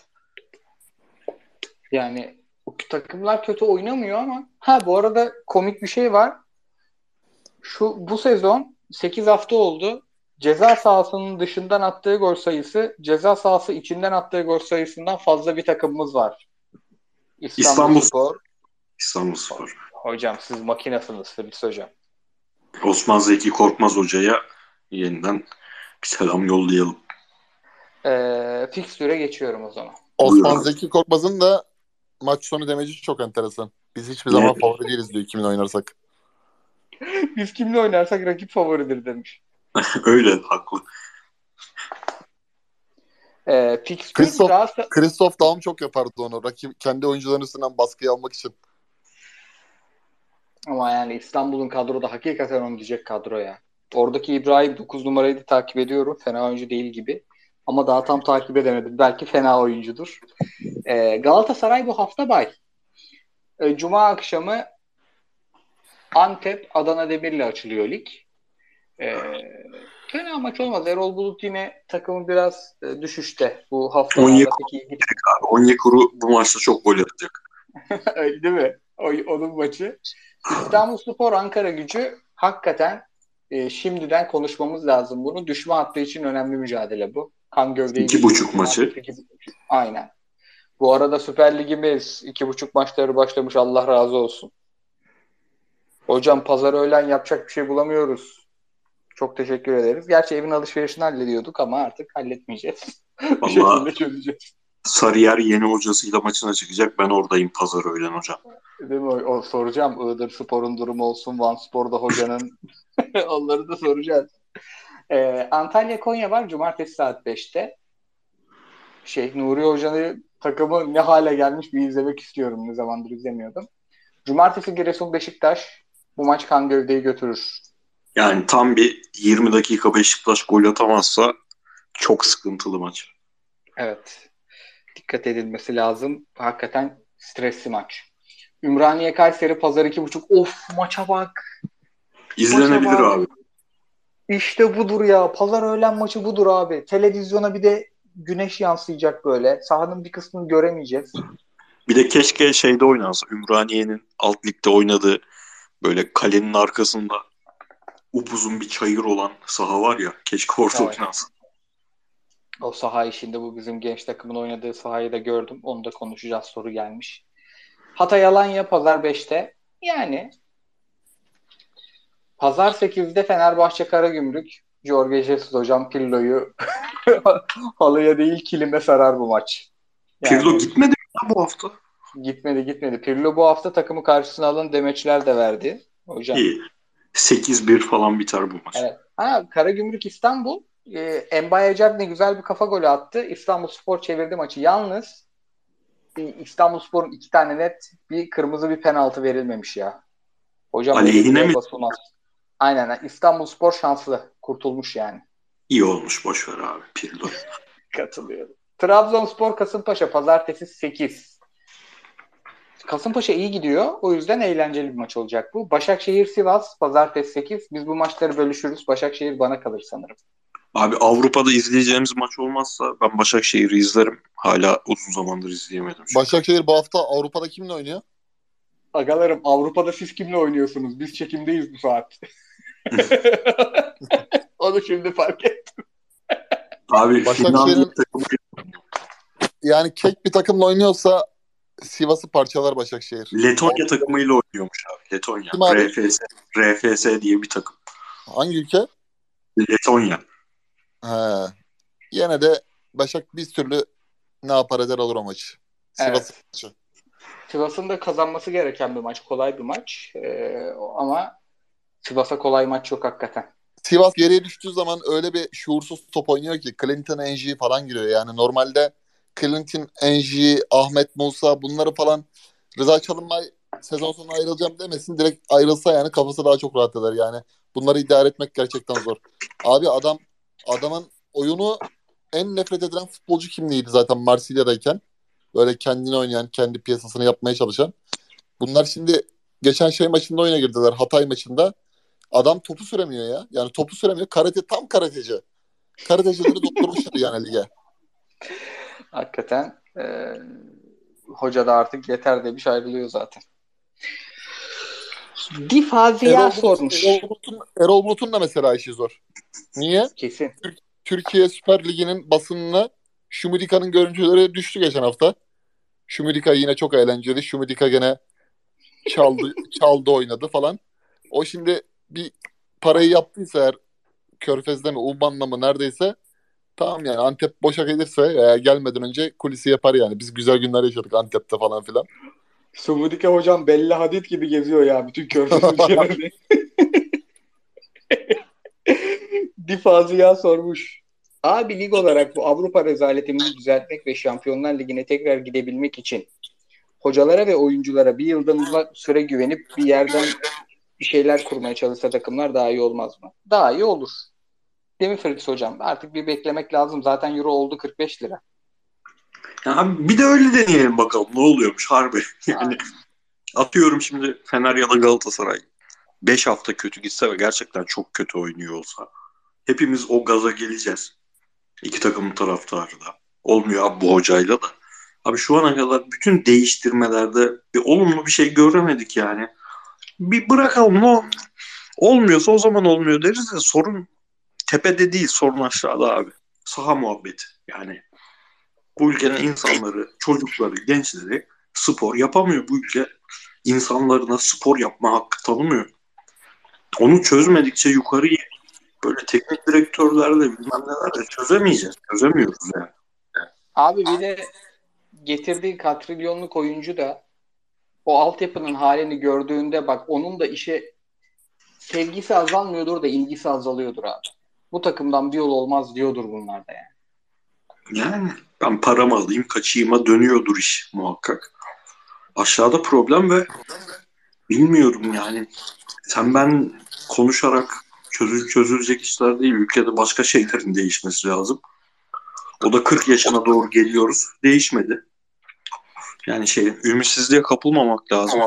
Yani takımlar kötü oynamıyor ama ha bu arada komik bir şey var. Şu bu sezon 8 hafta oldu. Ceza sahasının dışından attığı gol sayısı ceza sahası içinden attığı gol sayısından fazla bir takımımız var. İstanbul, İstanbul. Spor. İstanbul Spor. Hocam siz makinasınız Filiz hocam. Osman Zeki Korkmaz hocaya yeniden bir selam yollayalım. Ee, fikstüre geçiyorum o zaman. Osman Buyurun. Zeki Korkmaz'ın da maç sonu demeci çok enteresan. Biz hiçbir zaman favori değiliz diyor kimin oynarsak. [laughs] Biz kimle oynarsak rakip favoridir demiş. [laughs] Öyle haklı. Ee, Christoph- Galatasaray- Christoph Daum çok yapardı onu. Rakip kendi oyuncularının üstünden baskıyı almak için. Ama yani İstanbul'un kadroda hakikaten oynayacak kadro ya. Oradaki İbrahim 9 numarayı da takip ediyorum. Fena oyuncu değil gibi. Ama daha tam takip edemedim. Belki fena oyuncudur. Ee, Galatasaray bu hafta bay. Ee, Cuma akşamı Antep Adana Demir'le açılıyor lig. Ee, fena maç olmaz. Erol Bulut yine takımı biraz e, düşüşte. Bu hafta Onyekuru. Onyekuru bu maçta çok gol atacak. [laughs] Öyle değil mi? O, onun maçı. İstanbul Spor Ankara gücü hakikaten e, şimdiden konuşmamız lazım bunu. Düşme hattı için önemli mücadele bu. Kan gövdeyi İki buçuk maçı. İki. Aynen. Bu arada Süper Ligimiz iki buçuk maçları başlamış. Allah razı olsun. Hocam pazar öğlen yapacak bir şey bulamıyoruz. Çok teşekkür ederiz. Gerçi evin alışverişini hallediyorduk ama artık halletmeyeceğiz. [laughs] bir şekilde çözeceğiz. Sarıyer yeni hocasıyla maçına çıkacak. Ben oradayım pazar öğlen hocam. Değil mi? O, o soracağım. Iğdır Spor'un durumu olsun. Van Spor'da hocanın [laughs] [laughs] onları da soracağız. Ee, Antalya Konya var. Cumartesi saat 5'te. Şey Nuri Hoca'nın takımı ne hale gelmiş bir izlemek istiyorum. Ne zamandır izlemiyordum. Cumartesi Giresun Beşiktaş. Bu maç kan gövdeyi götürür. Yani tam bir 20 dakika Beşiktaş gol atamazsa çok sıkıntılı maç. Evet. dikkat edilmesi lazım. Hakikaten stresli maç. Ümraniye Kayseri pazar 2.5. Of maça bak. İzlenebilir Maça bak. abi. İşte budur ya. Pazar öğlen maçı budur abi. Televizyona bir de güneş yansıyacak böyle. Sahanın bir kısmını göremeyeceğiz. Bir de keşke şeyde oynansa. Ümraniye'nin alt ligde oynadığı böyle kalenin arkasında upuzun bir çayır olan saha var ya. Keşke orada Evet. oynansa. O saha işinde bu bizim genç takımın oynadığı sahayı da gördüm. Onu da konuşacağız. Soru gelmiş. Hatay Alanya pazar 5'te. Yani pazar 8'de Fenerbahçe Karagümrük. Jorge Jesus hocam Pirlo'yu [laughs] halıya değil kilime sarar bu maç. Yani Pirlo gitmedi mi bu hafta? gitmedi gitmedi. Pirlo bu hafta takımı karşısına alan demeçler de verdi. Hocam. İyi. 8-1 falan biter bu maç. Evet. Ha, Karagümrük İstanbul. E, Embaye ne güzel bir kafa golü attı. İstanbul Spor çevirdi maçı. Yalnız e, İstanbul Spor'un iki tane net bir kırmızı bir penaltı verilmemiş ya. Hocam Aleyhine mi? basılmaz. Aynen. İstanbul Spor şanslı. Kurtulmuş yani. İyi olmuş boş ver abi Pirlo. [laughs] Katılıyorum. Trabzonspor Kasımpaşa pazartesi 8. Kasımpaşa iyi gidiyor. O yüzden eğlenceli bir maç olacak bu. Başakşehir Sivas pazartesi 8. Biz bu maçları bölüşürüz. Başakşehir bana kalır sanırım. Abi Avrupa'da izleyeceğimiz maç olmazsa ben Başakşehir'i izlerim. Hala uzun zamandır izleyemedim. çünkü. Başakşehir bu hafta Avrupa'da kimle oynuyor? Agalarım Avrupa'da siz kimle oynuyorsunuz? Biz çekimdeyiz bu saat. [laughs] Onu şimdi fark ettim. Abi Başakşehir'in- Finlandiya takımı Yani kek bir takımla oynuyorsa Sivas'ı parçalar Başakşehir. Letonya takımıyla oynuyormuş abi. Letonya. Kim abi? RFS, RFS diye bir takım. Hangi ülke? Letonya. He. Yine de Başak bir türlü ne yapar eder alır o maçı. Sivas Evet. maçı. Sivas'ın da kazanması gereken bir maç. Kolay bir maç. Ee, ama Sivas'a kolay maç yok hakikaten. Sivas geriye düştüğü zaman öyle bir şuursuz top oynuyor ki Clinton Enji falan giriyor. Yani normalde Clinton Enji, Ahmet Musa bunları falan Rıza Çalınbay sezon sonu ayrılacağım demesin. Direkt ayrılsa yani kafası daha çok rahat eder yani. Bunları idare etmek gerçekten zor. Abi adam adamın oyunu en nefret edilen futbolcu kimliğiydi zaten Marsilya'dayken. Böyle kendini oynayan, kendi piyasasını yapmaya çalışan. Bunlar şimdi geçen şey maçında oyuna girdiler. Hatay maçında. Adam topu süremiyor ya. Yani topu süremiyor. Karate tam karateci. Karatecileri [laughs] doldurmuşlar yani lige. Hakikaten e, hoca da artık yeter demiş ayrılıyor zaten. Difaziya sormuş. Erol, Bulut'un, Erol Bulut'un da mesela işi zor. Niye? Kesin. Türkiye Süper Ligi'nin basınına Şumidika'nın görüntüleri düştü geçen hafta. Şumidika yine çok eğlenceli. Şumidika gene çaldı, çaldı oynadı falan. O şimdi bir parayı yaptıysa eğer Körfez'de mi Umman'la mı neredeyse tamam yani Antep boşa gelirse eğer gelmeden önce kulisi yapar yani. Biz güzel günler yaşadık Antep'te falan filan. Sumudike hocam Bella Hadid gibi geziyor ya bütün körfez ülkelerinde. [laughs] Difaziya [laughs] sormuş. Abi lig olarak bu Avrupa rezaletimizi düzeltmek ve Şampiyonlar Ligi'ne tekrar gidebilmek için hocalara ve oyunculara bir yıldan uzak süre güvenip bir yerden bir şeyler kurmaya çalışsa takımlar daha iyi olmaz mı? Daha iyi olur. Değil mi Fritz hocam? Artık bir beklemek lazım. Zaten euro oldu 45 lira. Ya abi bir de öyle deneyelim bakalım ne oluyormuş harbi. [laughs] Yani atıyorum şimdi Fener ya da Galatasaray 5 hafta kötü gitse ve gerçekten çok kötü oynuyor olsa hepimiz o gaza geleceğiz. İki takımın taraftarı da. Olmuyor abi bu hocayla da. Abi şu ana kadar bütün değiştirmelerde bir olumlu bir şey göremedik yani. Bir bırakalım o olmuyorsa o zaman olmuyor deriz de sorun tepede değil sorun aşağıda abi. Saha muhabbeti yani. Bu ülkenin insanları, çocukları, gençleri spor yapamıyor. Bu ülke insanlarına spor yapma hakkı tanımıyor. Onu çözmedikçe yukarıyı böyle teknik direktörlerle bilmem nelerle çözemeyeceğiz. Çözemiyoruz yani. Abi bir de getirdiği katrilyonluk oyuncu da o altyapının halini gördüğünde bak onun da işe sevgisi azalmıyordur da ilgisi azalıyordur abi. Bu takımdan bir yol olmaz diyordur bunlar da yani. Yani ben paramı alayım kaçayıma dönüyordur iş muhakkak. Aşağıda problem ve bilmiyorum yani sen ben konuşarak çözül çözülecek işler değil. Ülkede başka şeylerin değişmesi lazım. O da 40 yaşına doğru geliyoruz. Değişmedi. Yani şey ümitsizliğe kapılmamak lazım.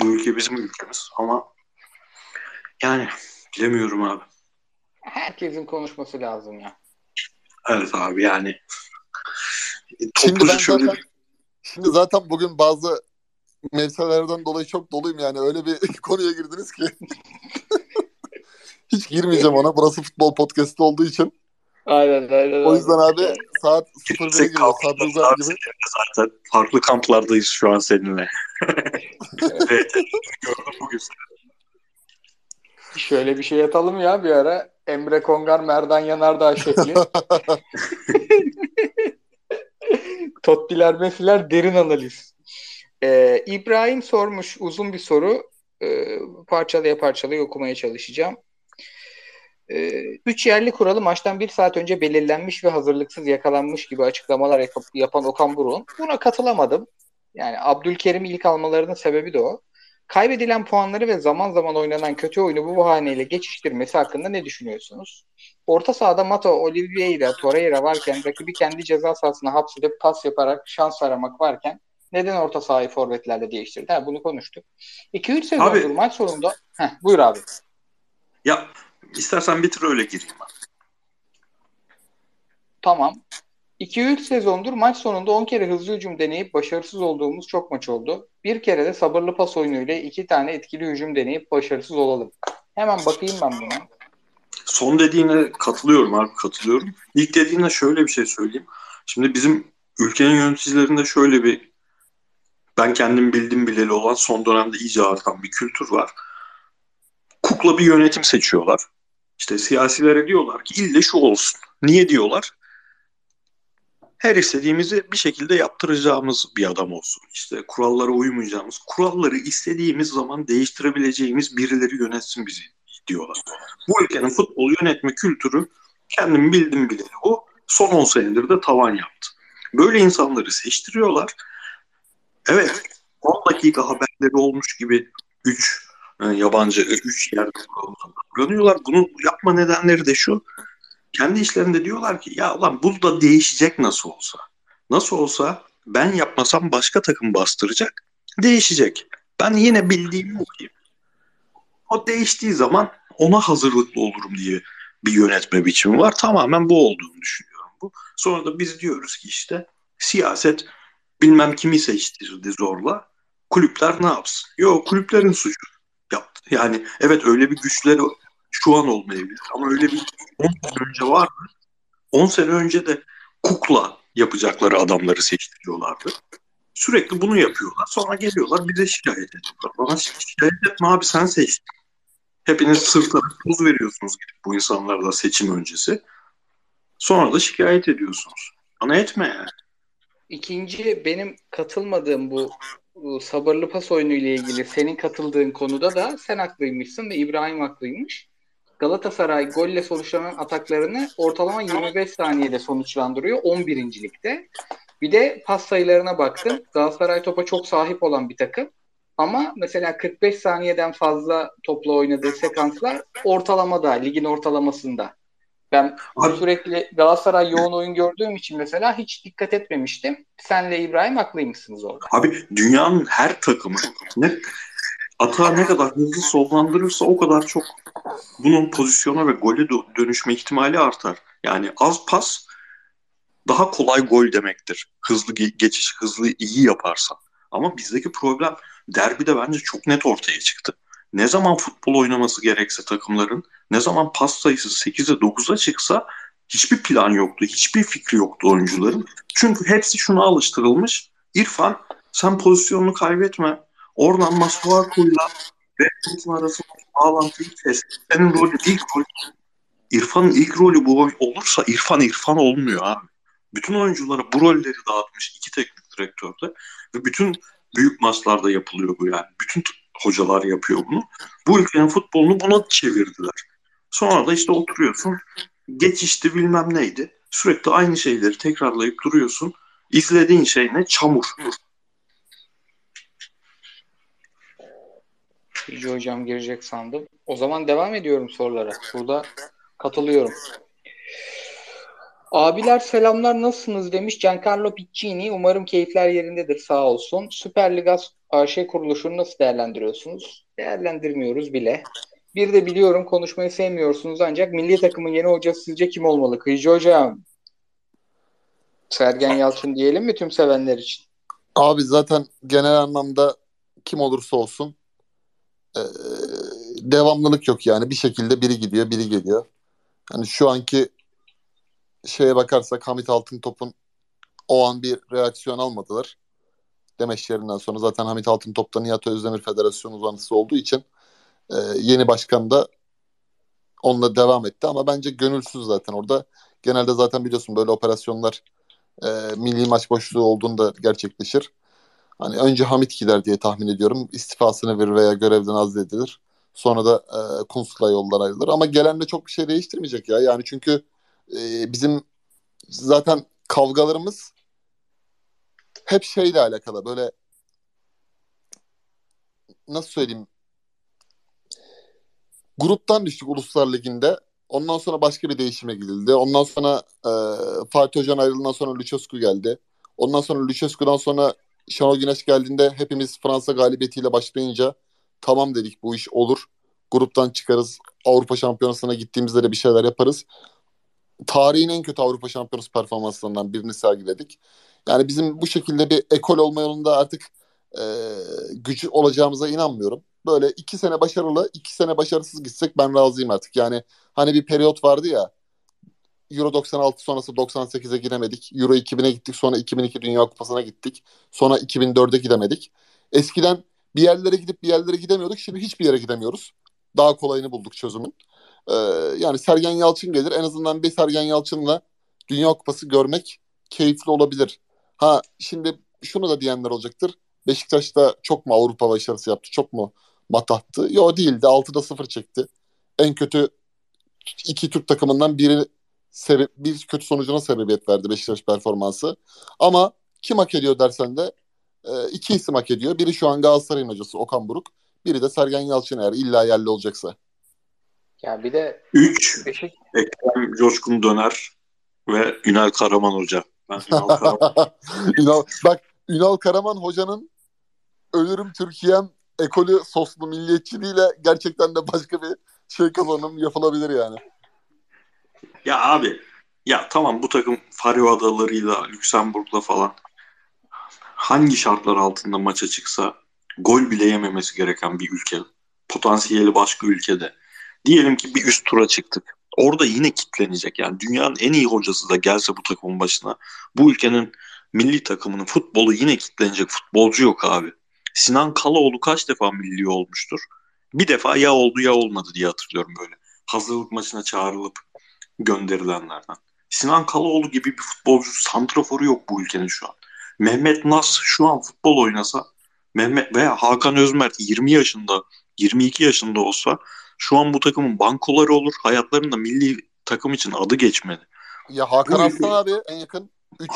Bu ülke bizim ülkemiz ama yani bilemiyorum abi. Herkesin konuşması lazım ya. Evet abi yani Şimdi topluca ben şöyle zaten, şimdi zaten bugün bazı meselelerden dolayı çok doluyum yani öyle bir [laughs] konuya girdiniz ki. [laughs] Hiç girmeyeceğim ona. Burası futbol podcast'i olduğu için. Aynen aynen. O yüzden abi saat 01'e Girsek giriyor. Sabri kalkacağız Uzer abi gibi. seninle zaten. Farklı kamplardayız şu an seninle. [laughs] evet. Gördüm bugün. Şöyle bir şey yatalım ya bir ara. Emre Kongar, Merdan Yanardağ şekli. [laughs] Tottiler, Messi'ler derin analiz. Ee, İbrahim sormuş uzun bir soru. Ee, parçalaya parçalaya okumaya çalışacağım. Ee, üç yerli kuralı maçtan bir saat önce belirlenmiş ve hazırlıksız yakalanmış gibi açıklamalar yap- yapan Okan Buruk'un. Buna katılamadım. Yani Abdülkerim'i ilk almalarının sebebi de o. Kaybedilen puanları ve zaman zaman oynanan kötü oyunu bu bahaneyle geçiştirmesi hakkında ne düşünüyorsunuz? Orta sahada Mato, Oliveira, Torreira varken rakibi kendi ceza sahasına hapsedip pas yaparak şans aramak varken neden orta sahayı forvetlerle değiştirdi? Ha, bunu konuştuk. 2-3 sezondur maç sonunda... Heh, buyur abi. Ya istersen bitir öyle gireyim ben. Tamam. 2-3 sezondur maç sonunda 10 kere hızlı hücum deneyip başarısız olduğumuz çok maç oldu. Bir kere de sabırlı pas oyunuyla 2 tane etkili hücum deneyip başarısız olalım. Hemen bakayım ben buna. Son dediğine katılıyorum abi katılıyorum. İlk dediğine şöyle bir şey söyleyeyim. Şimdi bizim ülkenin yöneticilerinde şöyle bir ben kendim bildim bileli olan son dönemde iyice artan bir kültür var. Kukla bir yönetim seçiyorlar. İşte siyasilere diyorlar ki ille şu olsun. Niye diyorlar? Her istediğimizi bir şekilde yaptıracağımız bir adam olsun. İşte kurallara uymayacağımız, kuralları istediğimiz zaman değiştirebileceğimiz birileri yönetsin bizi diyorlar. Bu ülkenin futbol yönetme kültürü kendim bildim bileli o. Son 10 senedir de tavan yaptı. Böyle insanları seçtiriyorlar. Evet 10 dakika haberleri olmuş gibi 3 yabancı 3 yerde davranıyorlar. Bunu yapma nedenleri de şu. Kendi işlerinde diyorlar ki ya ulan bu da değişecek nasıl olsa. Nasıl olsa ben yapmasam başka takım bastıracak. Değişecek. Ben yine bildiğimi okuyayım. O değiştiği zaman ona hazırlıklı olurum diye bir yönetme biçimi var. Tamamen bu olduğunu düşünüyorum bu. Sonra da biz diyoruz ki işte siyaset bilmem kimi seçtirdi zorla. Kulüpler ne yapsın? Yok kulüplerin suçu. [laughs] Yani evet öyle bir güçleri şu an olmayabilir ama öyle bir 10 sene önce vardı. 10 sene önce de kukla yapacakları adamları seçtiriyorlardı. Sürekli bunu yapıyorlar. Sonra geliyorlar bize şikayet ediyorlar. Bana şikayet etme abi sen seçtin. Hepiniz sırtlara poz veriyorsunuz gidip bu insanlarla seçim öncesi. Sonra da şikayet ediyorsunuz. Bana etme yani. İkinci benim katılmadığım bu sabırlı pas oyunu ile ilgili senin katıldığın konuda da sen haklıymışsın ve İbrahim haklıymış. Galatasaray golle sonuçlanan ataklarını ortalama 25 saniyede sonuçlandırıyor 11. ligde. Bir de pas sayılarına baktım. Galatasaray topa çok sahip olan bir takım. Ama mesela 45 saniyeden fazla topla oynadığı sekanslar ortalamada, ligin ortalamasında. Ben Abi- sürekli Galatasaray yoğun oyun gördüğüm için mesela hiç dikkat etmemiştim. Senle İbrahim haklıymışsınız orada. Abi dünyanın her takımı ne atağı ne kadar hızlı sollandırırsa o kadar çok bunun pozisyona ve gole dö- dönüşme ihtimali artar. Yani az pas daha kolay gol demektir. Hızlı ge- geçiş, hızlı iyi yaparsan. Ama bizdeki problem derbide bence çok net ortaya çıktı. Ne zaman futbol oynaması gerekse takımların, ne zaman pas sayısı 8'e 9'a çıksa hiçbir plan yoktu, hiçbir fikri yoktu oyuncuların. Çünkü hepsi şuna alıştırılmış. İrfan sen pozisyonunu kaybetme. Oradan Masuaku'yla ve Kutun arasındaki bağlantıyı kes. Senin rolü ilk rol. İrfan'ın ilk rolü bu olursa İrfan İrfan olmuyor abi. Bütün oyunculara bu rolleri dağıtmış iki teknik direktörde ve bütün büyük maçlarda yapılıyor bu yani. Bütün hocalar yapıyor bunu. Bu ülkenin futbolunu buna çevirdiler. Sonra da işte oturuyorsun geçişti bilmem neydi. Sürekli aynı şeyleri tekrarlayıp duruyorsun. İzlediğin şey ne? Çamur. Yüce hocam girecek sandım. O zaman devam ediyorum sorulara. Burada katılıyorum. Abiler selamlar nasılsınız demiş Giancarlo Piccini. Umarım keyifler yerindedir sağ olsun. Süper Lig AŞ kuruluşunu nasıl değerlendiriyorsunuz? Değerlendirmiyoruz bile. Bir de biliyorum konuşmayı sevmiyorsunuz ancak milli takımın yeni hocası sizce kim olmalı? Kıyıcı hocam. Sergen Yalçın diyelim mi tüm sevenler için? Abi zaten genel anlamda kim olursa olsun ee, devamlılık yok yani. Bir şekilde biri gidiyor, biri geliyor. Hani şu anki şeye bakarsak Hamit Altıntop'un o an bir reaksiyon almadılar. Demeçlerinden sonra zaten Hamit Altıntop da Nihat Özdemir Federasyonu uzantısı olduğu için e, yeni başkan da onunla devam etti ama bence gönülsüz zaten orada. Genelde zaten biliyorsun böyle operasyonlar e, milli maç boşluğu olduğunda gerçekleşir. Hani önce Hamit gider diye tahmin ediyorum. İstifasını verir veya görevden azledilir. Sonra da e, Kuntz'la yoldan ayrılır. Ama gelenle çok bir şey değiştirmeyecek ya. Yani çünkü e, bizim zaten kavgalarımız hep şeyle alakalı. Böyle nasıl söyleyeyim gruptan düştük Uluslar Ligi'nde. Ondan sonra başka bir değişime gidildi. Ondan sonra e, Fatih Hoca'nın ayrılığından sonra Lucescu geldi. Ondan sonra Lucescu'dan sonra Şenol Güneş geldiğinde hepimiz Fransa galibiyetiyle başlayınca tamam dedik bu iş olur. Gruptan çıkarız. Avrupa Şampiyonası'na gittiğimizde de bir şeyler yaparız. Tarihin en kötü Avrupa Şampiyonası performanslarından birini sergiledik. Yani bizim bu şekilde bir ekol olma yolunda artık e, gücü olacağımıza inanmıyorum. Böyle iki sene başarılı, iki sene başarısız gitsek ben razıyım artık. Yani hani bir periyot vardı ya Euro 96 sonrası 98'e giremedik. Euro 2000'e gittik sonra 2002 Dünya Kupası'na gittik. Sonra 2004'e gidemedik. Eskiden bir yerlere gidip bir yerlere gidemiyorduk. Şimdi hiçbir yere gidemiyoruz. Daha kolayını bulduk çözümün. Ee, yani Sergen Yalçın gelir. En azından bir Sergen Yalçın'la Dünya Kupası görmek keyifli olabilir. Ha şimdi şunu da diyenler olacaktır. Beşiktaş'ta çok mu Avrupa başarısı yaptı? Çok mu matahtı? Yok değildi. 6'da 0 çekti. En kötü iki Türk takımından biri sebep, bir kötü sonucuna sebebiyet verdi Beşiktaş performansı. Ama kim hak ediyor dersen de e, iki isim hak ediyor. Biri şu an Galatasaray'ın hocası Okan Buruk. Biri de Sergen Yalçın eğer illa yerli olacaksa. Ya bir de 3 Beşik... Ekrem Coşkun Döner ve Ünal Karaman Hoca. Ben Ünal Karaman. [laughs] Ünal, bak Ünal Karaman Hoca'nın Ölürüm Türkiye'm ekolü soslu milliyetçiliğiyle gerçekten de başka bir şey kazanım yapılabilir yani. Ya abi ya tamam bu takım Faroe Adaları'yla Lüksemburg'la falan hangi şartlar altında maça çıksa gol bile yememesi gereken bir ülke. Potansiyeli başka ülkede. Diyelim ki bir üst tura çıktık. Orada yine kitlenecek. Yani dünyanın en iyi hocası da gelse bu takımın başına bu ülkenin milli takımının futbolu yine kitlenecek futbolcu yok abi. Sinan Kalaoğlu kaç defa milli olmuştur? Bir defa ya oldu ya olmadı diye hatırlıyorum böyle. Hazırlık maçına çağrılıp gönderilenlerden. Sinan Kalaoğlu gibi bir futbolcu santraforu yok bu ülkenin şu an. Mehmet Nas şu an futbol oynasa Mehmet veya Hakan Özmert 20 yaşında 22 yaşında olsa şu an bu takımın bankoları olur. Hayatlarında milli takım için adı geçmedi. Ya Hakan bu Aslan abi en yakın 3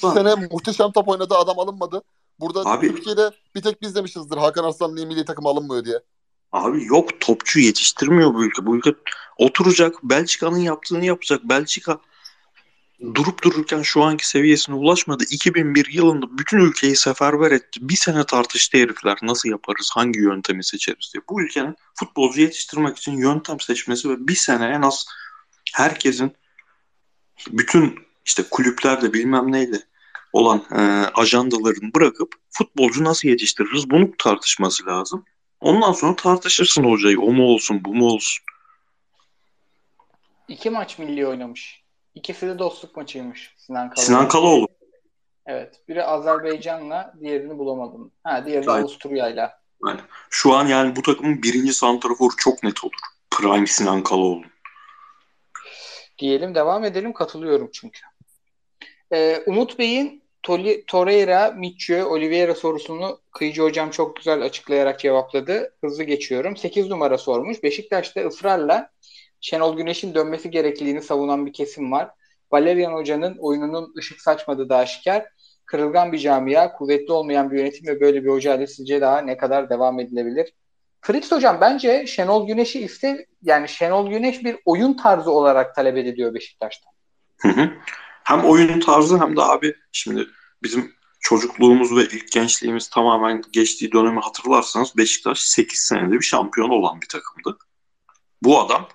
sene muhteşem top oynadı adam alınmadı. Burada abi, Türkiye'de bir tek biz demişizdir Hakan Arslan niye milli takım alınmıyor diye. Abi yok topçu yetiştirmiyor bu ülke. Bu ülke oturacak Belçika'nın yaptığını yapacak. Belçika durup dururken şu anki seviyesine ulaşmadı. 2001 yılında bütün ülkeyi seferber etti. Bir sene tartıştı herifler nasıl yaparız, hangi yöntemi seçeriz diye. Bu ülkenin futbolcu yetiştirmek için yöntem seçmesi ve bir sene en az herkesin bütün işte kulüplerde bilmem neyle olan e, ajandalarını bırakıp futbolcu nasıl yetiştiririz bunu tartışması lazım. Ondan sonra tartışırsın hocayı. O mu olsun, bu mu olsun. İki maç milli oynamış. İkisi de dostluk maçıymış Sinan Kalaoğlu. Sinan Kalaoğlu. Evet. Biri Azerbaycan'la diğerini bulamadım. Ha diğeri de Avusturya'yla. Yani şu an yani bu takımın birinci santraforu çok net olur. Prime Sinan Kalaoğlu. Diyelim devam edelim. Katılıyorum çünkü. Ee, Umut Bey'in Toli, Torreira, Mitchell, Oliveira sorusunu Kıyıcı Hocam çok güzel açıklayarak cevapladı. Hızlı geçiyorum. 8 numara sormuş. Beşiktaş'ta ısrarla Şenol Güneş'in dönmesi gerekliliğini savunan bir kesim var. Valerian Hoca'nın oyununun ışık saçmadığı da aşikar. Kırılgan bir camia, kuvvetli olmayan bir yönetim ve böyle bir hocayla sizce daha ne kadar devam edilebilir? Fritz Hocam bence Şenol Güneş'i iste yani Şenol Güneş bir oyun tarzı olarak talep ediliyor Beşiktaş'tan. Hı hı. Hem oyun tarzı hem de abi şimdi bizim çocukluğumuz ve ilk gençliğimiz tamamen geçtiği dönemi hatırlarsanız Beşiktaş 8 senede bir şampiyon olan bir takımdı. Bu adam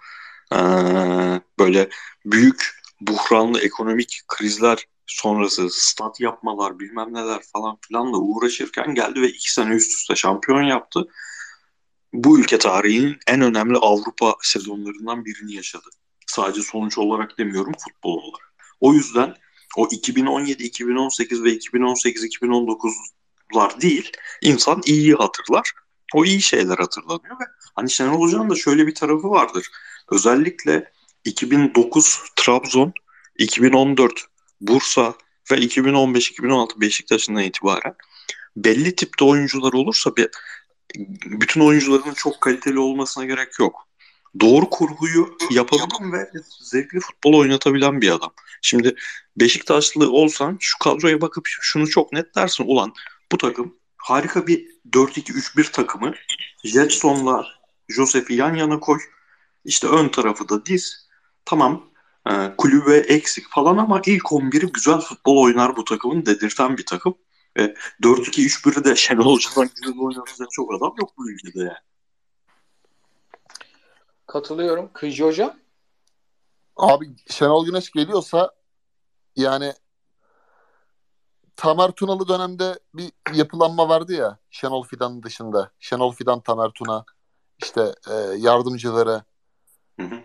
ee, böyle büyük buhranlı ekonomik krizler sonrası stat yapmalar bilmem neler falan filanla uğraşırken geldi ve iki sene üst üste şampiyon yaptı. Bu ülke tarihinin en önemli Avrupa sezonlarından birini yaşadı. Sadece sonuç olarak demiyorum futbol olarak. O yüzden o 2017, 2018 ve 2018-2019'lar değil insan iyiyi hatırlar. O iyi şeyler hatırlanıyor ve hani Şenol Hoca'nın da şöyle bir tarafı vardır. Özellikle 2009 Trabzon, 2014 Bursa ve 2015-2016 Beşiktaş'ından itibaren belli tipte oyuncular olursa bir, bütün oyuncuların çok kaliteli olmasına gerek yok. Doğru kurguyu yapabilen ve zevkli futbol oynatabilen bir adam. Şimdi Beşiktaşlı olsan şu kadroya bakıp şunu çok net dersin. Ulan bu takım harika bir 4-2-3-1 takımı. Jetson'la Josef'i yan yana koy. İşte ön tarafı da diz. Tamam e, kulübe eksik falan ama ilk 11'i güzel futbol oynar bu takımın dedirten bir takım. E, 4-2-3-1'i de Şenol Hoca'dan güzel oynatacak çok adam yok bu ülkede yani. Katılıyorum. Kıcı Hoca? Abi Şenol Güneş geliyorsa yani Tamer Tunalı dönemde bir yapılanma vardı ya Şenol Fidan dışında. Şenol Fidan, Tamer Tuna işte e, yardımcıları. Hı hı.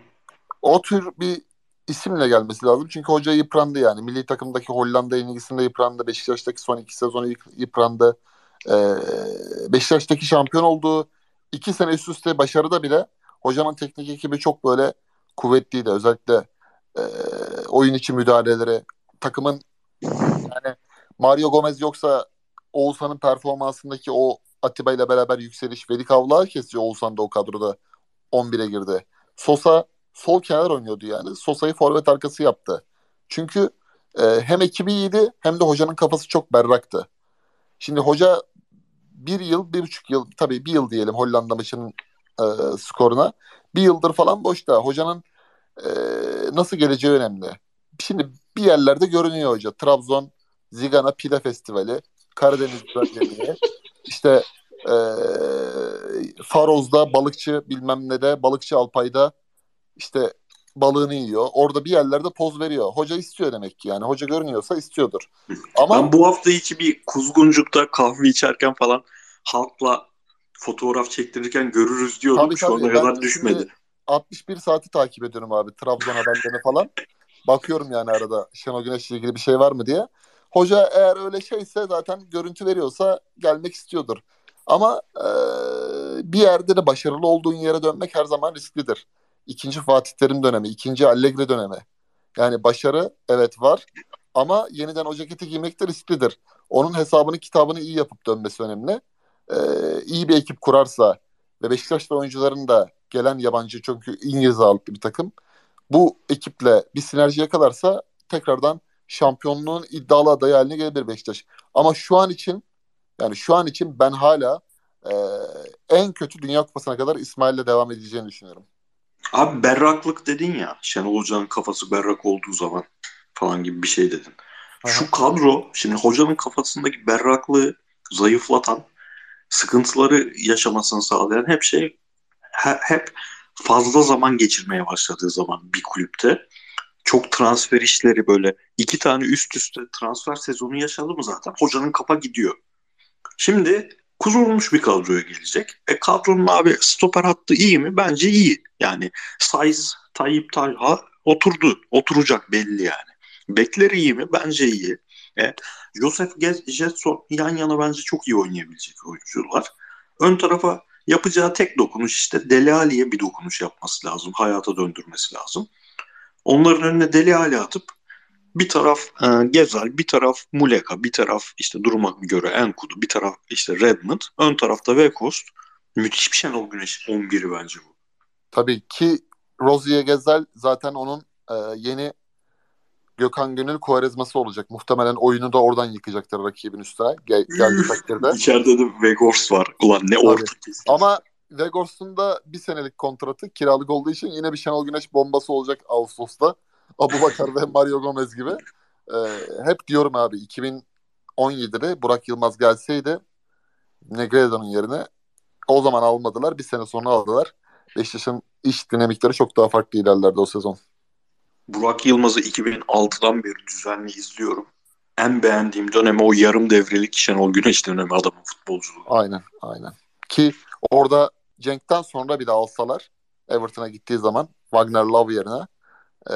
O tür bir isimle gelmesi lazım. Çünkü hoca yıprandı yani. Milli takımdaki Hollanda yenilgisinde yıprandı. Beşiktaş'taki son iki sezonu yıprandı. Ee, Beşiktaş'taki şampiyon olduğu iki sene üst üste başarıda bile hocanın teknik ekibi çok böyle kuvvetliydi. Özellikle e, oyun içi müdahaleleri, takımın yani Mario Gomez yoksa Oğuzhan'ın performansındaki o Atiba ile beraber yükseliş Vedik Avlağı kesiyor Oğuzhan da o kadroda 11'e girdi. Sosa sol kenar oynuyordu yani. Sosa'yı forvet arkası yaptı. Çünkü e, hem ekibi iyiydi hem de hocanın kafası çok berraktı. Şimdi hoca bir yıl, bir buçuk yıl, tabii bir yıl diyelim Hollanda maçının e, skoruna. Bir yıldır falan boşta. Hocanın e, nasıl geleceği önemli. Şimdi bir yerlerde görünüyor hoca. Trabzon, Zigana Pide Festivali, Karadeniz bölgeleri, [laughs] işte e, Faroz'da, balıkçı bilmem ne de, balıkçı Alpay'da işte balığını yiyor. Orada bir yerlerde poz veriyor. Hoca istiyor demek ki yani. Hoca görünüyorsa istiyordur. Ama ben bu hafta içi bir kuzguncukta kahve içerken falan halkla fotoğraf çektirirken görürüz diyordum. Tabii, Şu ana kadar düşmedi. 61 saati takip ediyorum abi. Trabzon haberlerini falan. Bakıyorum yani arada Şenol Güneş'le ilgili bir şey var mı diye. Hoca eğer öyle şeyse zaten görüntü veriyorsa gelmek istiyordur. Ama e, bir yerde de başarılı olduğun yere dönmek her zaman risklidir ikinci Fatih Terim dönemi, ikinci Allegri dönemi. Yani başarı evet var ama yeniden o ceketi giymek de risklidir. Onun hesabını kitabını iyi yapıp dönmesi önemli. Ee, iyi bir ekip kurarsa ve Beşiktaş'ta oyuncuların da gelen yabancı çünkü İngiliz ağırlıklı bir takım. Bu ekiple bir sinerji yakalarsa tekrardan şampiyonluğun iddialı adayı haline gelebilir Beşiktaş. Ama şu an için yani şu an için ben hala e, en kötü Dünya Kupası'na kadar İsmail'le devam edeceğini düşünüyorum. Abi berraklık dedin ya. Şenol Hoca'nın kafası berrak olduğu zaman falan gibi bir şey dedin. Aha. Şu kadro şimdi hocanın kafasındaki berraklığı zayıflatan, sıkıntıları yaşamasını sağlayan hep şey hep fazla zaman geçirmeye başladığı zaman bir kulüpte çok transfer işleri böyle iki tane üst üste transfer sezonu yaşadı mı zaten hocanın kafa gidiyor. Şimdi kurulmuş bir kadroya gelecek. E kadronun abi stoper hattı iyi mi? Bence iyi. Yani Saiz, Tayyip Talha oturdu. Oturacak belli yani. Bekleri iyi mi? Bence iyi. E, Joseph Jetson yan yana bence çok iyi oynayabilecek oyuncular. Ön tarafa yapacağı tek dokunuş işte Deli Ali'ye bir dokunuş yapması lazım. Hayata döndürmesi lazım. Onların önüne Deli Ali atıp bir taraf e, Gezal, bir taraf Muleka, bir taraf işte duruma göre Enkudu, bir taraf işte Redmond, ön tarafta Weghorst. Müthiş bir Şenol Güneş 11'i bence bu. Tabii ki Rozier Gezel zaten onun e, yeni Gökhan Gönül Kuarezması olacak. Muhtemelen oyunu da oradan yıkacaktır rakibin üstüne. Gel, geldi takdirde. İçeride de Weghorst var. Ulan ne orta Ama Weghorst'un da bir senelik kontratı kiralık olduğu için yine bir Şenol Güneş bombası olacak Ağustos'ta. [laughs] Abu Bakar ve Mario Gomez gibi. E, hep diyorum abi 2017'de Burak Yılmaz gelseydi Negredo'nun yerine o zaman almadılar. Bir sene sonra aldılar. Beşiktaş'ın iş dinamikleri çok daha farklı ilerlerdi o sezon. Burak Yılmaz'ı 2006'dan beri düzenli izliyorum. En beğendiğim dönemi o yarım devrelik Şenol Güneş dönemi adamın futbolculuğu. Aynen, aynen. Ki orada Cenk'ten sonra bir de alsalar Everton'a gittiği zaman Wagner Love yerine ee,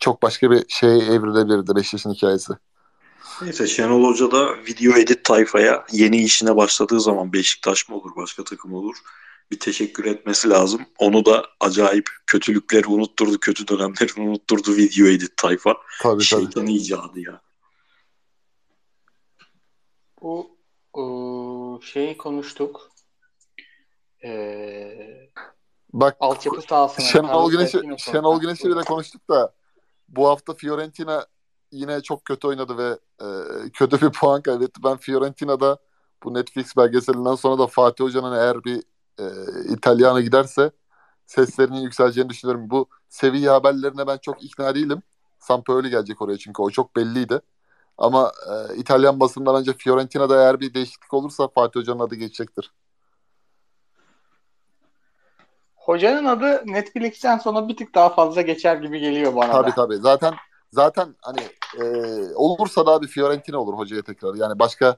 çok başka bir şey evrilebilirdi Beşiktaş'ın hikayesi. Neyse Şenol Hoca da video edit tayfaya yeni işine başladığı zaman Beşiktaş mı olur başka takım olur bir teşekkür etmesi lazım. Onu da acayip kötülükleri unutturdu, kötü dönemleri [laughs] unutturdu video edit tayfa. Tabii Şeytan tabii. icadı ya. Bu ıı, şeyi konuştuk. Ee, Bak altyapı sahasına. Şenol Güneş'i Şenol konuştuk. Güneş'i bile konuştuk da bu hafta Fiorentina yine çok kötü oynadı ve e, kötü bir puan kaybetti. Ben Fiorentina'da bu Netflix belgeselinden sonra da Fatih Hoca'nın eğer bir e, İtalyan'a giderse seslerinin yükseleceğini düşünüyorum. Bu seviye haberlerine ben çok ikna değilim. Sampaoli gelecek oraya çünkü o çok belliydi. Ama e, İtalyan basında bence Fiorentina'da eğer bir değişiklik olursa Fatih Hoca'nın adı geçecektir. Hocanın adı Netflix'ten sonra bir tık daha fazla geçer gibi geliyor bana Tabii da. tabii. Zaten zaten hani e, olursa da bir Fiorentina olur hocaya tekrar. Yani başka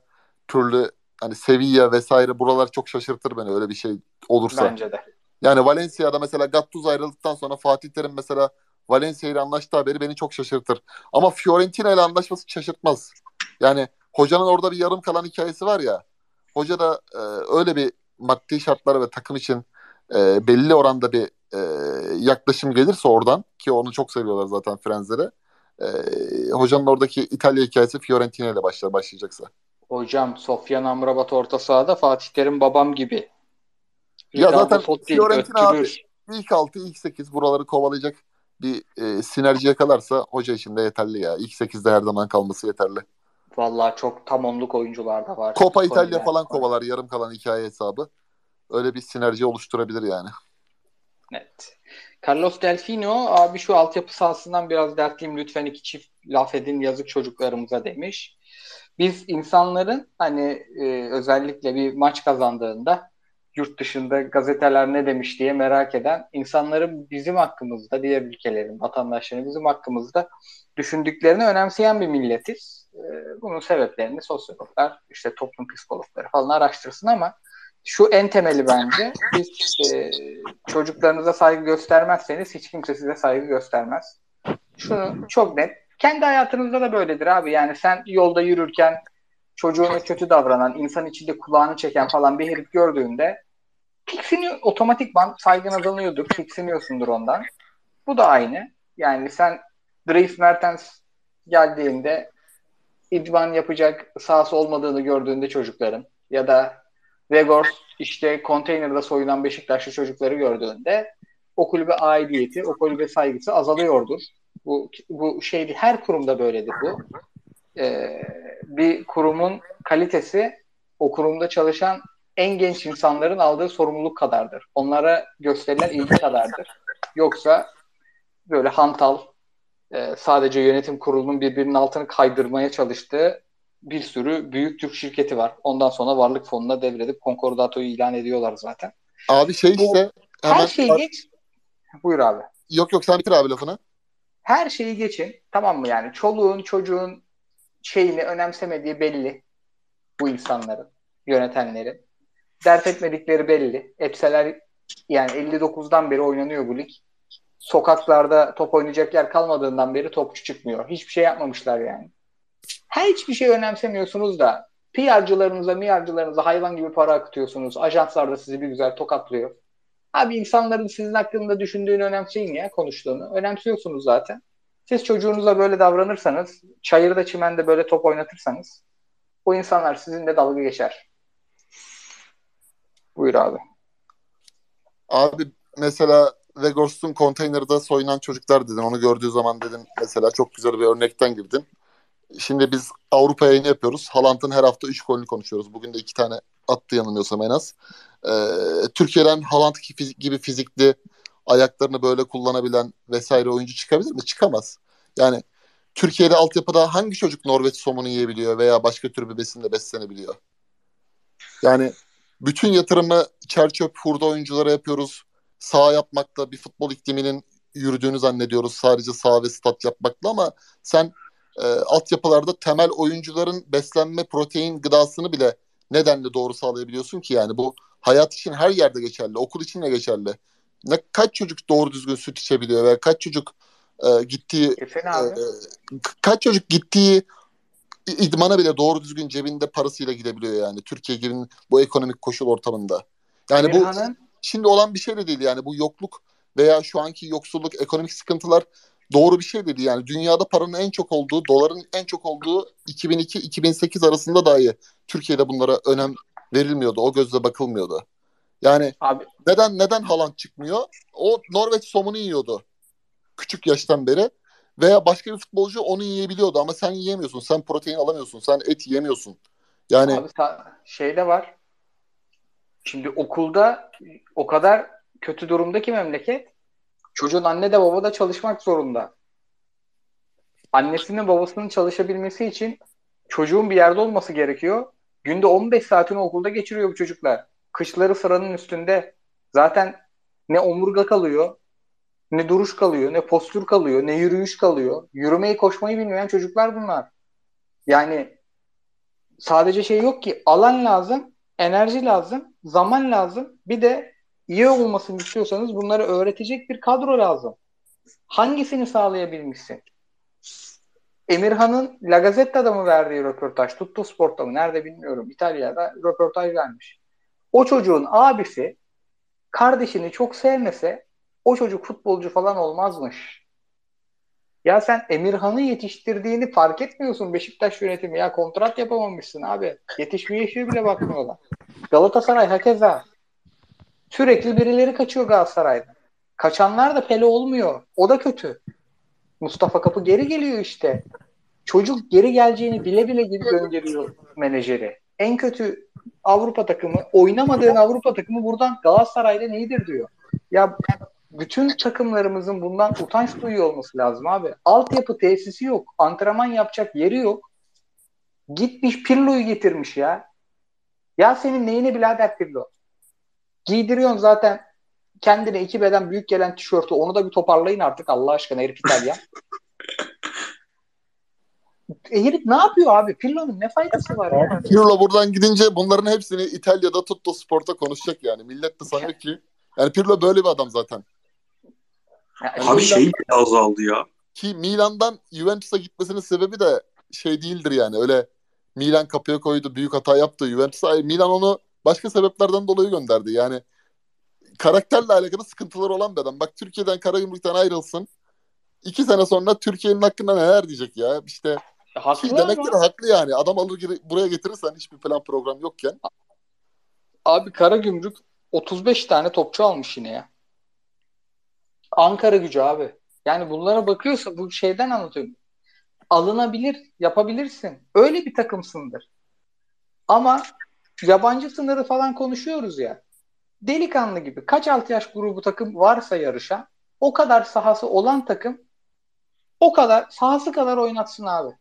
türlü hani Sevilla vesaire buralar çok şaşırtır beni öyle bir şey olursa. Bence de. Yani Valencia'da mesela Gattuso ayrıldıktan sonra Fatih Terim mesela Valencia ile anlaştığı haberi beni çok şaşırtır. Ama Fiorentina ile anlaşması şaşırtmaz. Yani hocanın orada bir yarım kalan hikayesi var ya. Hoca da e, öyle bir maddi şartlar ve takım için e, belli oranda bir e, yaklaşım gelirse oradan ki onu çok seviyorlar zaten Frenzleri. E, hocanın oradaki İtalya hikayesi Fiorentina ile başlar başlayacaksa. Hocam Sofyan Amrabat orta sahada Fatih Terim babam gibi. Ya Ricardo zaten Fiorentina abi ilk 6 ilk 8 buraları kovalayacak bir e, sinerji yakalarsa hoca için de yeterli ya. İlk 8'de her zaman kalması yeterli. Vallahi çok tam onluk oyuncular da var. Copa İtalya falan var. kovalar yarım kalan hikaye hesabı. Öyle bir sinerji oluşturabilir yani. Evet. Carlos Delfino abi şu altyapı sahasından biraz dertliyim lütfen iki çift laf edin yazık çocuklarımıza demiş. Biz insanların hani e, özellikle bir maç kazandığında yurt dışında gazeteler ne demiş diye merak eden insanların bizim hakkımızda diğer ülkelerin vatandaşların bizim hakkımızda düşündüklerini önemseyen bir milletiz. E, bunun sebeplerini sosyologlar işte toplum psikologları falan araştırsın ama şu en temeli bence biz e, çocuklarınıza saygı göstermezseniz hiç kimse size saygı göstermez. Şunu çok net. Kendi hayatınızda da böyledir abi. Yani sen yolda yürürken çocuğuna kötü davranan, insan içinde kulağını çeken falan bir herif gördüğünde tiksiniyor, otomatikman saygın azalıyordur. Tiksiniyorsundur ondan. Bu da aynı. Yani sen Dries Mertens geldiğinde idman yapacak sahası olmadığını gördüğünde çocukların ya da Vegors işte konteynerde soyunan Beşiktaşlı çocukları gördüğünde o kulübe aidiyeti, o kulübe saygısı azalıyordur. Bu bu şey her kurumda böyledir bu. Ee, bir kurumun kalitesi o kurumda çalışan en genç insanların aldığı sorumluluk kadardır. Onlara gösterilen ilgi kadardır. Yoksa böyle hantal e, sadece yönetim kurulunun birbirinin altını kaydırmaya çalıştığı bir sürü büyük Türk şirketi var. Ondan sonra varlık fonuna devredip konkordatoyu ilan ediyorlar zaten. Abi şey Bu- işte hemen Her şeyi geç. Buyur abi. yok yok sen bitir abi lafını. Her şeyi geçin. Tamam mı yani? Çoluğun çocuğun şeyini önemsemediği belli. Bu insanların, yönetenlerin. Dert etmedikleri belli. Etseler yani 59'dan beri oynanıyor bu lig. Sokaklarda top oynayacak yer kalmadığından beri topçu çıkmıyor. Hiçbir şey yapmamışlar yani. Her hiçbir şey önemsemiyorsunuz da PR'cılarınıza, MİR'cılarınıza hayvan gibi para akıtıyorsunuz. Ajanslar da sizi bir güzel tokatlıyor. Abi insanların sizin hakkında düşündüğünü önemseyin ya konuştuğunu. Önemsiyorsunuz zaten. Siz çocuğunuza böyle davranırsanız, çayırda çimende böyle top oynatırsanız o insanlar sizinle dalga geçer. Buyur abi. Abi mesela Vegors'un konteynerde soyunan çocuklar dedin. Onu gördüğü zaman dedin mesela çok güzel bir örnekten girdin. Şimdi biz Avrupa yayını yapıyoruz. Haaland'ın her hafta 3 golünü konuşuyoruz. Bugün de 2 tane attı yanılmıyorsam en az. Ee, Türkiye'den Haaland gibi fizikli ayaklarını böyle kullanabilen vesaire oyuncu çıkabilir mi? Çıkamaz. Yani Türkiye'de altyapıda hangi çocuk Norveç somunu yiyebiliyor veya başka tür bir besinle beslenebiliyor? Yani bütün yatırımı çerçöp hurda oyunculara yapıyoruz. Sağ yapmakla bir futbol ikliminin yürüdüğünü zannediyoruz. Sadece sağ ve stat yapmakla ama sen e, altyapılarda temel oyuncuların beslenme protein gıdasını bile nedenle doğru sağlayabiliyorsun ki yani bu hayat için her yerde geçerli. Okul için de geçerli. Ne kaç çocuk doğru düzgün süt içebiliyor veya kaç çocuk e, gittiği e, kaç çocuk gittiği idmana bile doğru düzgün cebinde parasıyla gidebiliyor yani Türkiye gibi bu ekonomik koşul ortamında. Yani bu şimdi olan bir şey de değil yani bu yokluk veya şu anki yoksulluk, ekonomik sıkıntılar doğru bir şey dedi. Yani dünyada paranın en çok olduğu, doların en çok olduğu 2002-2008 arasında dahi Türkiye'de bunlara önem verilmiyordu. O gözle bakılmıyordu. Yani Abi. neden neden Haaland çıkmıyor? O Norveç somunu yiyordu. Küçük yaştan beri. Veya başka bir futbolcu onu yiyebiliyordu ama sen yiyemiyorsun. Sen protein alamıyorsun. Sen et yiyemiyorsun. Yani Abi şey de var. Şimdi okulda o kadar kötü durumdaki memleket çocuğun anne de baba da çalışmak zorunda. Annesinin babasının çalışabilmesi için çocuğun bir yerde olması gerekiyor. Günde 15 saatini okulda geçiriyor bu çocuklar. Kışları sıranın üstünde. Zaten ne omurga kalıyor, ne duruş kalıyor, ne postür kalıyor, ne yürüyüş kalıyor. Yürümeyi, koşmayı bilmeyen çocuklar bunlar. Yani sadece şey yok ki alan lazım, enerji lazım, zaman lazım. Bir de iyi olmasını istiyorsanız bunları öğretecek bir kadro lazım. Hangisini sağlayabilmişsin? Emirhan'ın La Gazzetta'da mı verdiği röportaj, Tutto Sport'ta mı nerede bilmiyorum. İtalya'da röportaj vermiş. O çocuğun abisi kardeşini çok sevmese o çocuk futbolcu falan olmazmış. Ya sen Emirhan'ı yetiştirdiğini fark etmiyorsun Beşiktaş yönetimi. Ya kontrat yapamamışsın abi. Yetişmeye işe bile bakmıyorlar. Galatasaray hakeza. Sürekli birileri kaçıyor Galatasaray'da. Kaçanlar da Pele olmuyor. O da kötü. Mustafa Kapı geri geliyor işte. Çocuk geri geleceğini bile bile gibi gönderiyor menajeri. En kötü Avrupa takımı, oynamadığın Avrupa takımı buradan Galatasaray'da neydir diyor. Ya bütün takımlarımızın bundan utanç duyuyor olması lazım abi. Altyapı tesisi yok. Antrenman yapacak yeri yok. Gitmiş Pirlo'yu getirmiş ya. Ya senin neyine birader Pirlo? Giydiriyorsun zaten kendine iki beden büyük gelen tişörtü. Onu da bir toparlayın artık Allah aşkına herif İtalyan. [laughs] e, herif ne yapıyor abi? Pirlo'nun ne faydası var? Ya? Pirlo buradan gidince bunların hepsini İtalya'da Tutto Sport'a konuşacak yani. Millet de sanıyor ki yani Pirlo böyle bir adam zaten. Yani Abi Milan, şey bile azaldı ya. Ki Milan'dan Juventus'a gitmesinin sebebi de şey değildir yani. Öyle Milan kapıya koydu, büyük hata yaptı Juventus'a. Milan onu başka sebeplerden dolayı gönderdi. Yani karakterle alakalı sıkıntıları olan bir adam. Bak Türkiye'den Karagümrük'ten ayrılsın. İki sene sonra Türkiye'nin hakkında neler diyecek ya. İşte haklı demektir ama. haklı yani. Adam alır buraya getirirsen hiçbir plan program yokken. Abi Karagümrük 35 tane topçu almış yine ya. Ankara gücü abi. Yani bunlara bakıyorsa bu şeyden anlatıyorum. Alınabilir, yapabilirsin. Öyle bir takımsındır. Ama yabancı sınırı falan konuşuyoruz ya. Delikanlı gibi kaç alt yaş grubu takım varsa yarışan o kadar sahası olan takım o kadar sahası kadar oynatsın abi.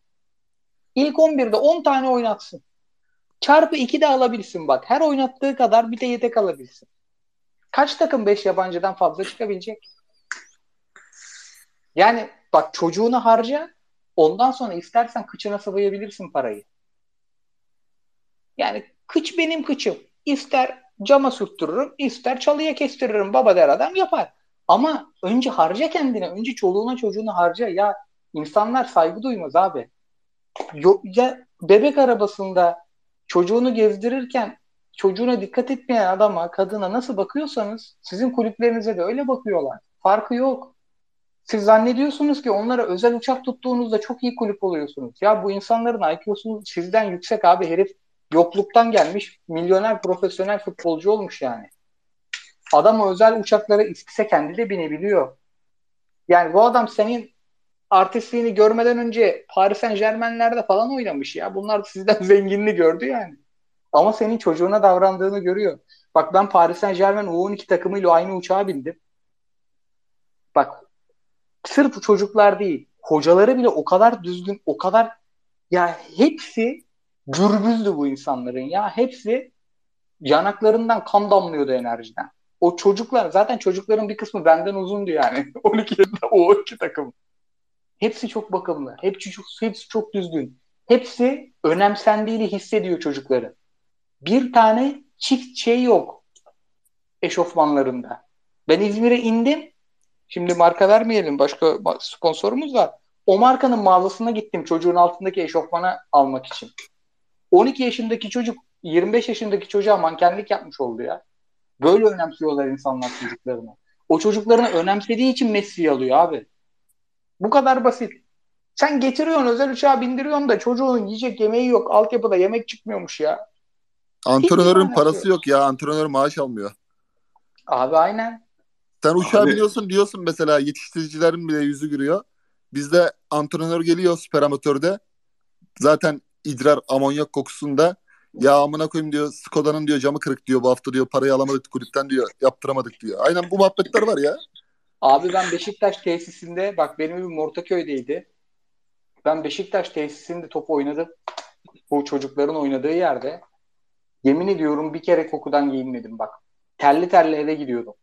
İlk 11'de 10 tane oynatsın. Çarpı 2 de alabilsin bak. Her oynattığı kadar bir de yedek alabilsin. Kaç takım 5 yabancıdan fazla çıkabilecek? Yani bak çocuğunu harca ondan sonra istersen kıçına sıvayabilirsin parayı. Yani kıç benim kıçım. İster cama sürttürürüm, ister çalıya kestiririm. Baba der adam yapar. Ama önce harca kendine, önce çoluğuna çocuğuna harca. Ya insanlar saygı duymaz abi. Ya bebek arabasında çocuğunu gezdirirken çocuğuna dikkat etmeyen adama, kadına nasıl bakıyorsanız sizin kulüplerinize de öyle bakıyorlar. Farkı yok. Siz zannediyorsunuz ki onlara özel uçak tuttuğunuzda çok iyi kulüp oluyorsunuz. Ya bu insanların IQ'su sizden yüksek abi herif yokluktan gelmiş milyoner profesyonel futbolcu olmuş yani. Adam özel uçaklara istese kendi de binebiliyor. Yani bu adam senin artistliğini görmeden önce Paris Saint Germain'lerde falan oynamış ya. Bunlar sizden [laughs] zenginliği gördü yani. Ama senin çocuğuna davrandığını görüyor. Bak ben Paris Saint Germain U12 takımıyla aynı uçağa bindim. bak sırf çocuklar değil hocaları bile o kadar düzgün o kadar ya hepsi gürbüzdü bu insanların ya hepsi yanaklarından kan damlıyordu enerjiden. O çocuklar zaten çocukların bir kısmı benden uzundu yani. [laughs] 12 yaşında o 12 takım. Hepsi çok bakımlı. Hepsi çok, hepsi çok düzgün. Hepsi önemsendiğini hissediyor çocukların. Bir tane çift şey yok eşofmanlarında. Ben İzmir'e indim. Şimdi marka vermeyelim. Başka sponsorumuz var. O markanın mağazasına gittim çocuğun altındaki eşofmanı almak için. 12 yaşındaki çocuk 25 yaşındaki çocuğa mankenlik yapmış oldu ya. Böyle önemsiyorlar insanlar çocuklarını. O çocuklarını önemsediği için Messi alıyor abi. Bu kadar basit. Sen getiriyorsun özel uçağa bindiriyorsun da çocuğun yiyecek yemeği yok. Altyapıda yemek çıkmıyor ya. Antrenörün parası yok ya. Antrenör maaş almıyor. Abi aynen. Sen uçağa Abi. biniyorsun diyorsun mesela yetiştiricilerin bile yüzü gülüyor. Bizde antrenör geliyor süper amatörde. Zaten idrar amonyak kokusunda ya amına koyayım diyor Skoda'nın diyor camı kırık diyor bu hafta diyor parayı alamadık kulüpten diyor yaptıramadık diyor. Aynen bu muhabbetler var ya. Abi ben Beşiktaş tesisinde bak benim evim Ortaköy'deydi. Ben Beşiktaş tesisinde top oynadım. Bu çocukların oynadığı yerde. Yemin ediyorum bir kere kokudan giyinmedim bak. Terli terli eve gidiyordum.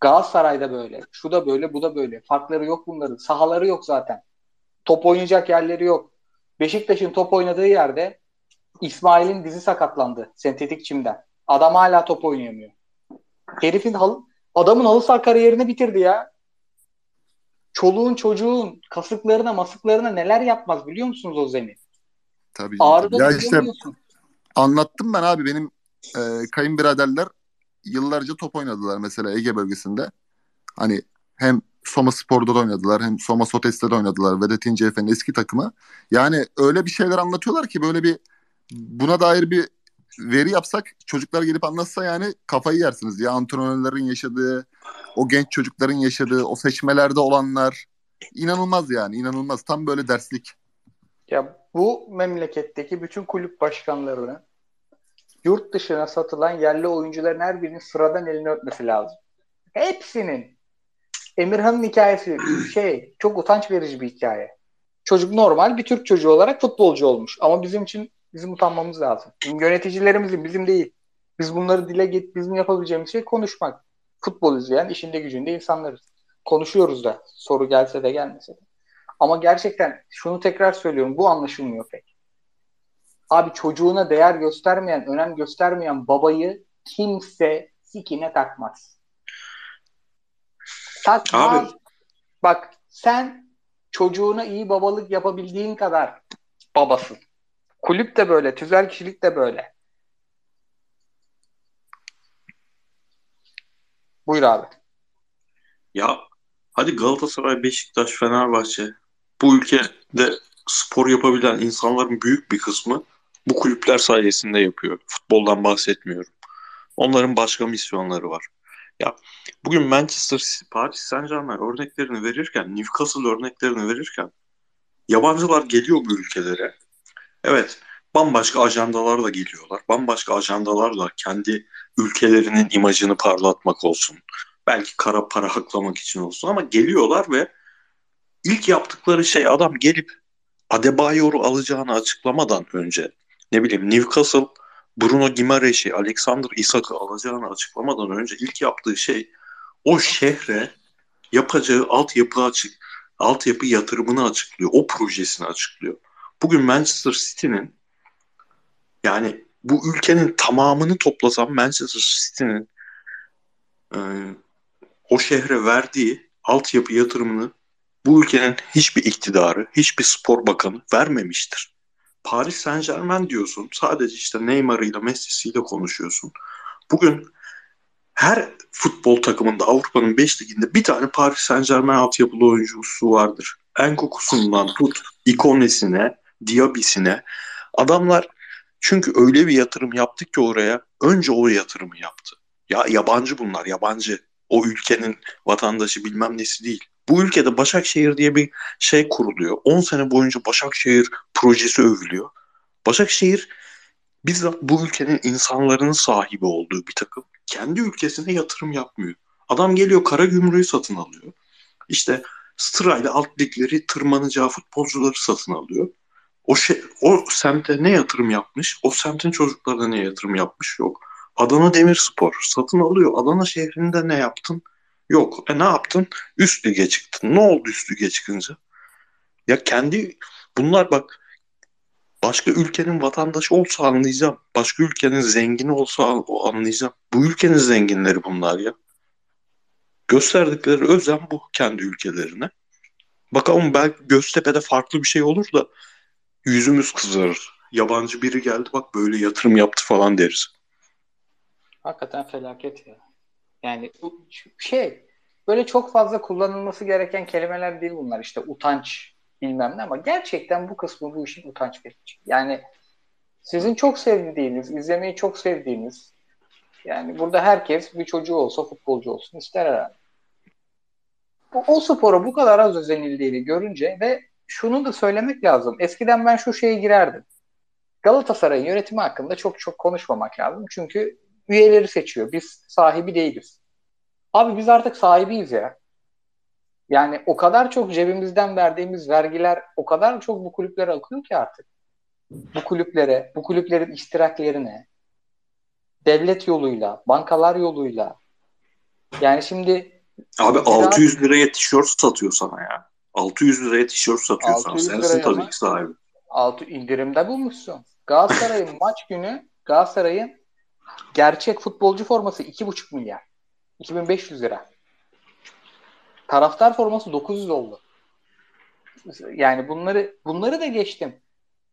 Galatasaray'da böyle. Şu da böyle, bu da böyle. Farkları yok bunların. Sahaları yok zaten. Top oynayacak yerleri yok. Beşiktaş'ın top oynadığı yerde İsmail'in dizi sakatlandı sentetik çimden. Adam hala top oynayamıyor. Herifin halı, adamın halı saha kariyerini bitirdi ya. Çoluğun çocuğun kasıklarına masıklarına neler yapmaz biliyor musunuz o zemin? Tabii. Ağrıda ya işte anlattım ben abi benim e, kayınbiraderler yıllarca top oynadılar mesela Ege bölgesinde. Hani hem Soma Spor'da da oynadılar hem Soma Sotes'te de oynadılar. Vedat İnce eski takımı. Yani öyle bir şeyler anlatıyorlar ki böyle bir buna dair bir veri yapsak çocuklar gelip anlatsa yani kafayı yersiniz. Ya antrenörlerin yaşadığı, o genç çocukların yaşadığı, o seçmelerde olanlar inanılmaz yani inanılmaz. Tam böyle derslik. Ya bu memleketteki bütün kulüp başkanlarının yurt dışına satılan yerli oyuncuların her birinin sıradan elini öpmesi lazım. Hepsinin. Emirhan'ın hikayesi şey çok utanç verici bir hikaye. Çocuk normal bir Türk çocuğu olarak futbolcu olmuş. Ama bizim için bizim utanmamız lazım. Yöneticilerimizin bizim değil. Biz bunları dile get bizim yapabileceğimiz şey konuşmak. Futbol izleyen işinde gücünde insanlarız. Konuşuyoruz da soru gelse de gelmese de. Ama gerçekten şunu tekrar söylüyorum bu anlaşılmıyor pek. Abi çocuğuna değer göstermeyen, önem göstermeyen babayı kimse sikine takmaz. Takmaz. Abi. Bak sen çocuğuna iyi babalık yapabildiğin kadar babasın. Kulüp de böyle, tüzel kişilik de böyle. Buyur abi. Ya hadi Galatasaray, Beşiktaş, Fenerbahçe bu ülkede spor yapabilen insanların büyük bir kısmı bu kulüpler sayesinde yapıyor. Futboldan bahsetmiyorum. Onların başka misyonları var. Ya bugün Manchester Paris Saint Germain örneklerini verirken, Newcastle örneklerini verirken yabancılar geliyor bu ülkelere. Evet, bambaşka ajandalarla geliyorlar. Bambaşka ajandalarla kendi ülkelerinin imajını parlatmak olsun. Belki kara para haklamak için olsun ama geliyorlar ve ilk yaptıkları şey adam gelip Adebayor'u alacağını açıklamadan önce ne bileyim Newcastle Bruno Gimares'i, Alexander Isak'ı alacağını açıklamadan önce ilk yaptığı şey o şehre yapacağı altyapı açık altyapı yatırımını açıklıyor. O projesini açıklıyor. Bugün Manchester City'nin yani bu ülkenin tamamını toplasam Manchester City'nin e, o şehre verdiği altyapı yatırımını bu ülkenin hiçbir iktidarı, hiçbir spor bakanı vermemiştir. Paris Saint Germain diyorsun. Sadece işte Neymar'ıyla Messi'siyle konuşuyorsun. Bugün her futbol takımında Avrupa'nın 5 liginde bir tane Paris Saint Germain altyapılı oyuncusu vardır. En kokusundan tut, ikonesine, Diaby'sine. Adamlar çünkü öyle bir yatırım yaptı ki oraya önce o yatırımı yaptı. Ya yabancı bunlar, yabancı. O ülkenin vatandaşı bilmem nesi değil. Bu ülkede Başakşehir diye bir şey kuruluyor. 10 sene boyunca Başakşehir projesi övülüyor. Başakşehir bizzat bu ülkenin insanların sahibi olduğu bir takım. Kendi ülkesine yatırım yapmıyor. Adam geliyor kara gümrüğü satın alıyor. İşte sırayla alt ligleri tırmanacağı futbolcuları satın alıyor. O şey, o semte ne yatırım yapmış? O semtin çocuklarına ne yatırım yapmış? Yok. Adana Demirspor satın alıyor. Adana şehrinde ne yaptın? Yok. E ne yaptın? Üst lige çıktın. Ne oldu üst lige çıkınca? Ya kendi bunlar bak başka ülkenin vatandaşı olsa anlayacağım. Başka ülkenin zengini olsa anlayacağım. Bu ülkenin zenginleri bunlar ya. Gösterdikleri özen bu kendi ülkelerine. Bakalım belki Göztepe'de farklı bir şey olur da yüzümüz kızarır. Yabancı biri geldi bak böyle yatırım yaptı falan deriz. Hakikaten felaket ya. Yani şey böyle çok fazla kullanılması gereken kelimeler değil bunlar işte utanç bilmem ne ama gerçekten bu kısmı bu işin utanç verici. Yani sizin çok sevdiğiniz, izlemeyi çok sevdiğiniz yani burada herkes bir çocuğu olsa futbolcu olsun ister herhalde. O, o spora bu kadar az özenildiğini görünce ve şunu da söylemek lazım. Eskiden ben şu şeye girerdim. Galatasaray'ın yönetimi hakkında çok çok konuşmamak lazım. Çünkü üyeleri seçiyor. Biz sahibi değiliz. Abi biz artık sahibiyiz ya. Yani o kadar çok cebimizden verdiğimiz vergiler o kadar çok bu kulüplere akıyor ki artık. Bu kulüplere, bu kulüplerin iştiraklerine devlet yoluyla, bankalar yoluyla yani şimdi Abi 600 liraya tişört satıyor sana ya. 600 liraya tişört satıyor sana. Sensin tabii ki sahibi. Altı indirimde bulmuşsun. Galatasaray'ın maç günü Galatasaray'ın gerçek futbolcu forması 2,5 milyar. 2500 lira. Taraftar forması 900 oldu. Yani bunları bunları da geçtim.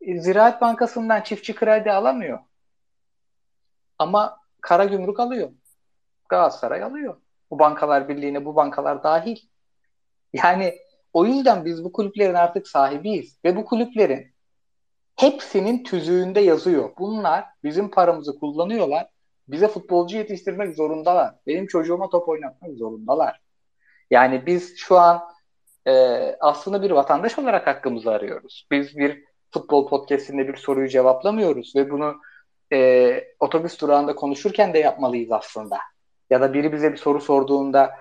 Ziraat Bankası'ndan çiftçi kredi alamıyor. Ama kara gümrük alıyor. Galatasaray alıyor. Bu bankalar birliğine bu bankalar dahil. Yani o yüzden biz bu kulüplerin artık sahibiyiz. Ve bu kulüplerin hepsinin tüzüğünde yazıyor. Bunlar bizim paramızı kullanıyorlar. Bize futbolcu yetiştirmek zorundalar. Benim çocuğuma top oynatmak zorundalar. Yani biz şu an e, aslında bir vatandaş olarak hakkımızı arıyoruz. Biz bir futbol podcastinde bir soruyu cevaplamıyoruz ve bunu e, otobüs durağında konuşurken de yapmalıyız aslında. Ya da biri bize bir soru sorduğunda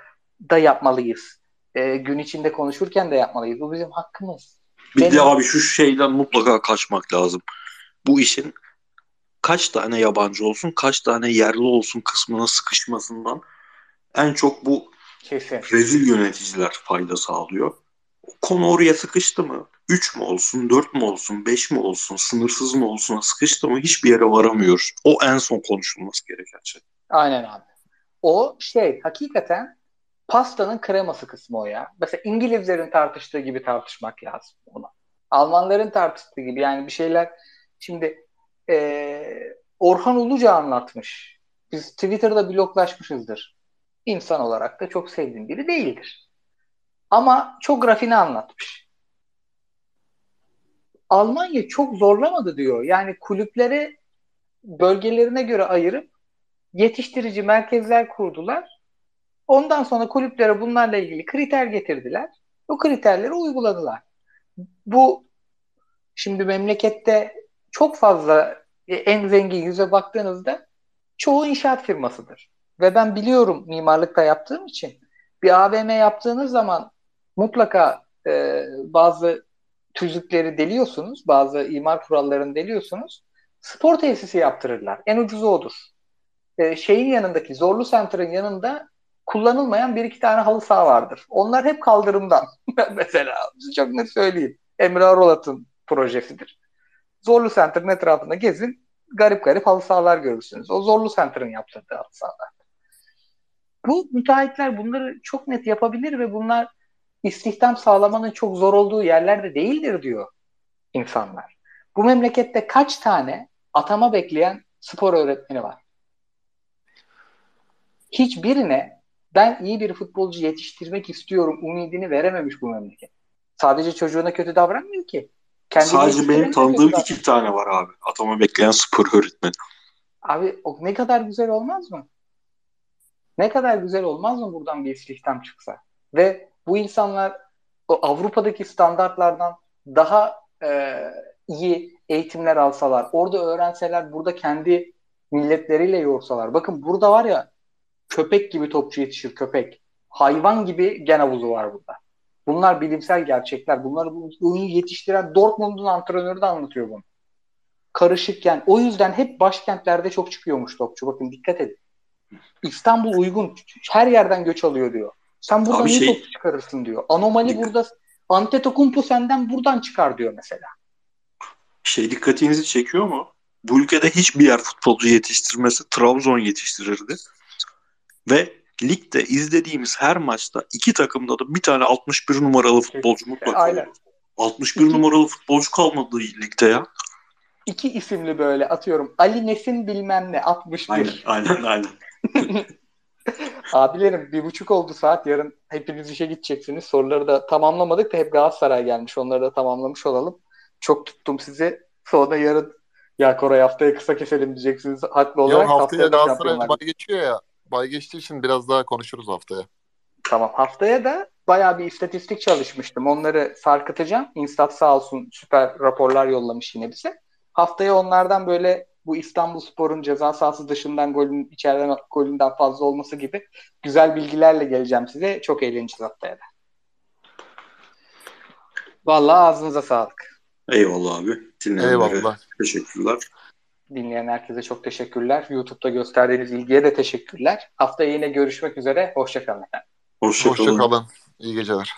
da yapmalıyız. E, gün içinde konuşurken de yapmalıyız. Bu bizim hakkımız. Bir Benim... de abi şu şeyden mutlaka kaçmak lazım. Bu işin kaç tane yabancı olsun, kaç tane yerli olsun kısmına sıkışmasından en çok bu Kesin. rezil yöneticiler fayda sağlıyor. Konu oraya sıkıştı mı? 3 mü olsun, 4 mü olsun, 5 mi olsun, sınırsız mı olsun sıkıştı mı hiçbir yere varamıyoruz. O en son konuşulması gereken şey. Aynen abi. O şey hakikaten pastanın kreması kısmı o ya. Mesela İngilizlerin tartıştığı gibi tartışmak lazım ona. Almanların tartıştığı gibi yani bir şeyler şimdi e, Orhan Uluca anlatmış. Biz Twitter'da bloklaşmışızdır. İnsan olarak da çok sevdiğim biri değildir. Ama çok rafine anlatmış. Almanya çok zorlamadı diyor. Yani kulüpleri bölgelerine göre ayırıp yetiştirici merkezler kurdular. Ondan sonra kulüplere bunlarla ilgili kriter getirdiler. O kriterleri uyguladılar. Bu şimdi memlekette çok fazla e, en zengin yüze baktığınızda çoğu inşaat firmasıdır. Ve ben biliyorum mimarlıkta yaptığım için bir AVM yaptığınız zaman mutlaka e, bazı tüzükleri deliyorsunuz, bazı imar kurallarını deliyorsunuz. Spor tesisi yaptırırlar. En ucuzu odur. E, şeyin yanındaki, Zorlu Center'ın yanında kullanılmayan bir iki tane halı saha vardır. Onlar hep kaldırımdan. [laughs] Mesela çok net söyleyeyim. Emre Arolat'ın projesidir. Zorlu Center'ın etrafında gezin. Garip garip halı sahalar görürsünüz. O Zorlu Center'ın yaptırdığı halı sahalar. Bu müteahhitler bunları çok net yapabilir ve bunlar istihdam sağlamanın çok zor olduğu yerlerde değildir diyor insanlar. Bu memlekette kaç tane atama bekleyen spor öğretmeni var? Hiçbirine ben iyi bir futbolcu yetiştirmek istiyorum umidini verememiş bu memleket. Sadece çocuğuna kötü davranmıyor ki. Kendi Sadece benim tanıdığım iki tane var abi. Atama bekleyen spor öğretmeni. Abi o ne kadar güzel olmaz mı? Ne kadar güzel olmaz mı buradan bir istihdam çıksa? Ve bu insanlar o Avrupa'daki standartlardan daha e, iyi eğitimler alsalar, orada öğrenseler, burada kendi milletleriyle yoğursalar. Bakın burada var ya köpek gibi topçu yetişir köpek. Hayvan gibi gen havuzu var burada. Bunlar bilimsel gerçekler. Bunları bu oyunu yetiştiren Dortmund'un antrenörü de anlatıyor bunu. Karışıkken. O yüzden hep başkentlerde çok çıkıyormuş topçu. Bakın dikkat edin. İstanbul uygun. Her yerden göç alıyor diyor. Sen buradan Abi iyi şey- topçu çıkarırsın diyor. Anomali Dikkat- burada Antetokounmpo senden buradan çıkar diyor mesela. Şey dikkatinizi çekiyor mu? Bu ülkede hiçbir yer futbolcu yetiştirmesi Trabzon yetiştirirdi. Ve ligde izlediğimiz her maçta iki takımda da bir tane 61 numaralı futbolcu mutlaka Aynen. olur. 61 İki- numaralı futbolcu kalmadı ligde ya. İki isimli böyle atıyorum. Ali Nesin bilmem ne 61. Aynen aynen aynen. [laughs] Abilerim bir buçuk oldu saat. Yarın hepiniz işe gideceksiniz. Soruları da tamamlamadık da hep Galatasaray gelmiş. Onları da tamamlamış olalım. Çok tuttum sizi. Sonra yarın ya Koray haftaya kısa keselim diyeceksiniz. Haklı olarak. Ya haftaya da Galatasaray geçiyor ya. Bay geçtiği için biraz daha konuşuruz haftaya. Tamam. Haftaya da bayağı bir istatistik çalışmıştım. Onları sarkıtacağım. Instat sağ olsun süper raporlar yollamış yine bize. Haftaya onlardan böyle bu İstanbul Spor'un ceza sahası dışından golün içeriden golünden fazla olması gibi güzel bilgilerle geleceğim size. Çok eğleneceğiz haftaya da. Vallahi ağzınıza sağlık. Eyvallah abi. Dinleyenlere Eyvallah. teşekkürler. Dinleyen herkese çok teşekkürler. YouTube'da gösterdiğiniz ilgiye de teşekkürler. Haftaya yine görüşmek üzere. Hoşçakalın. Hoşçakalın. Hoşça kalın. İyi geceler.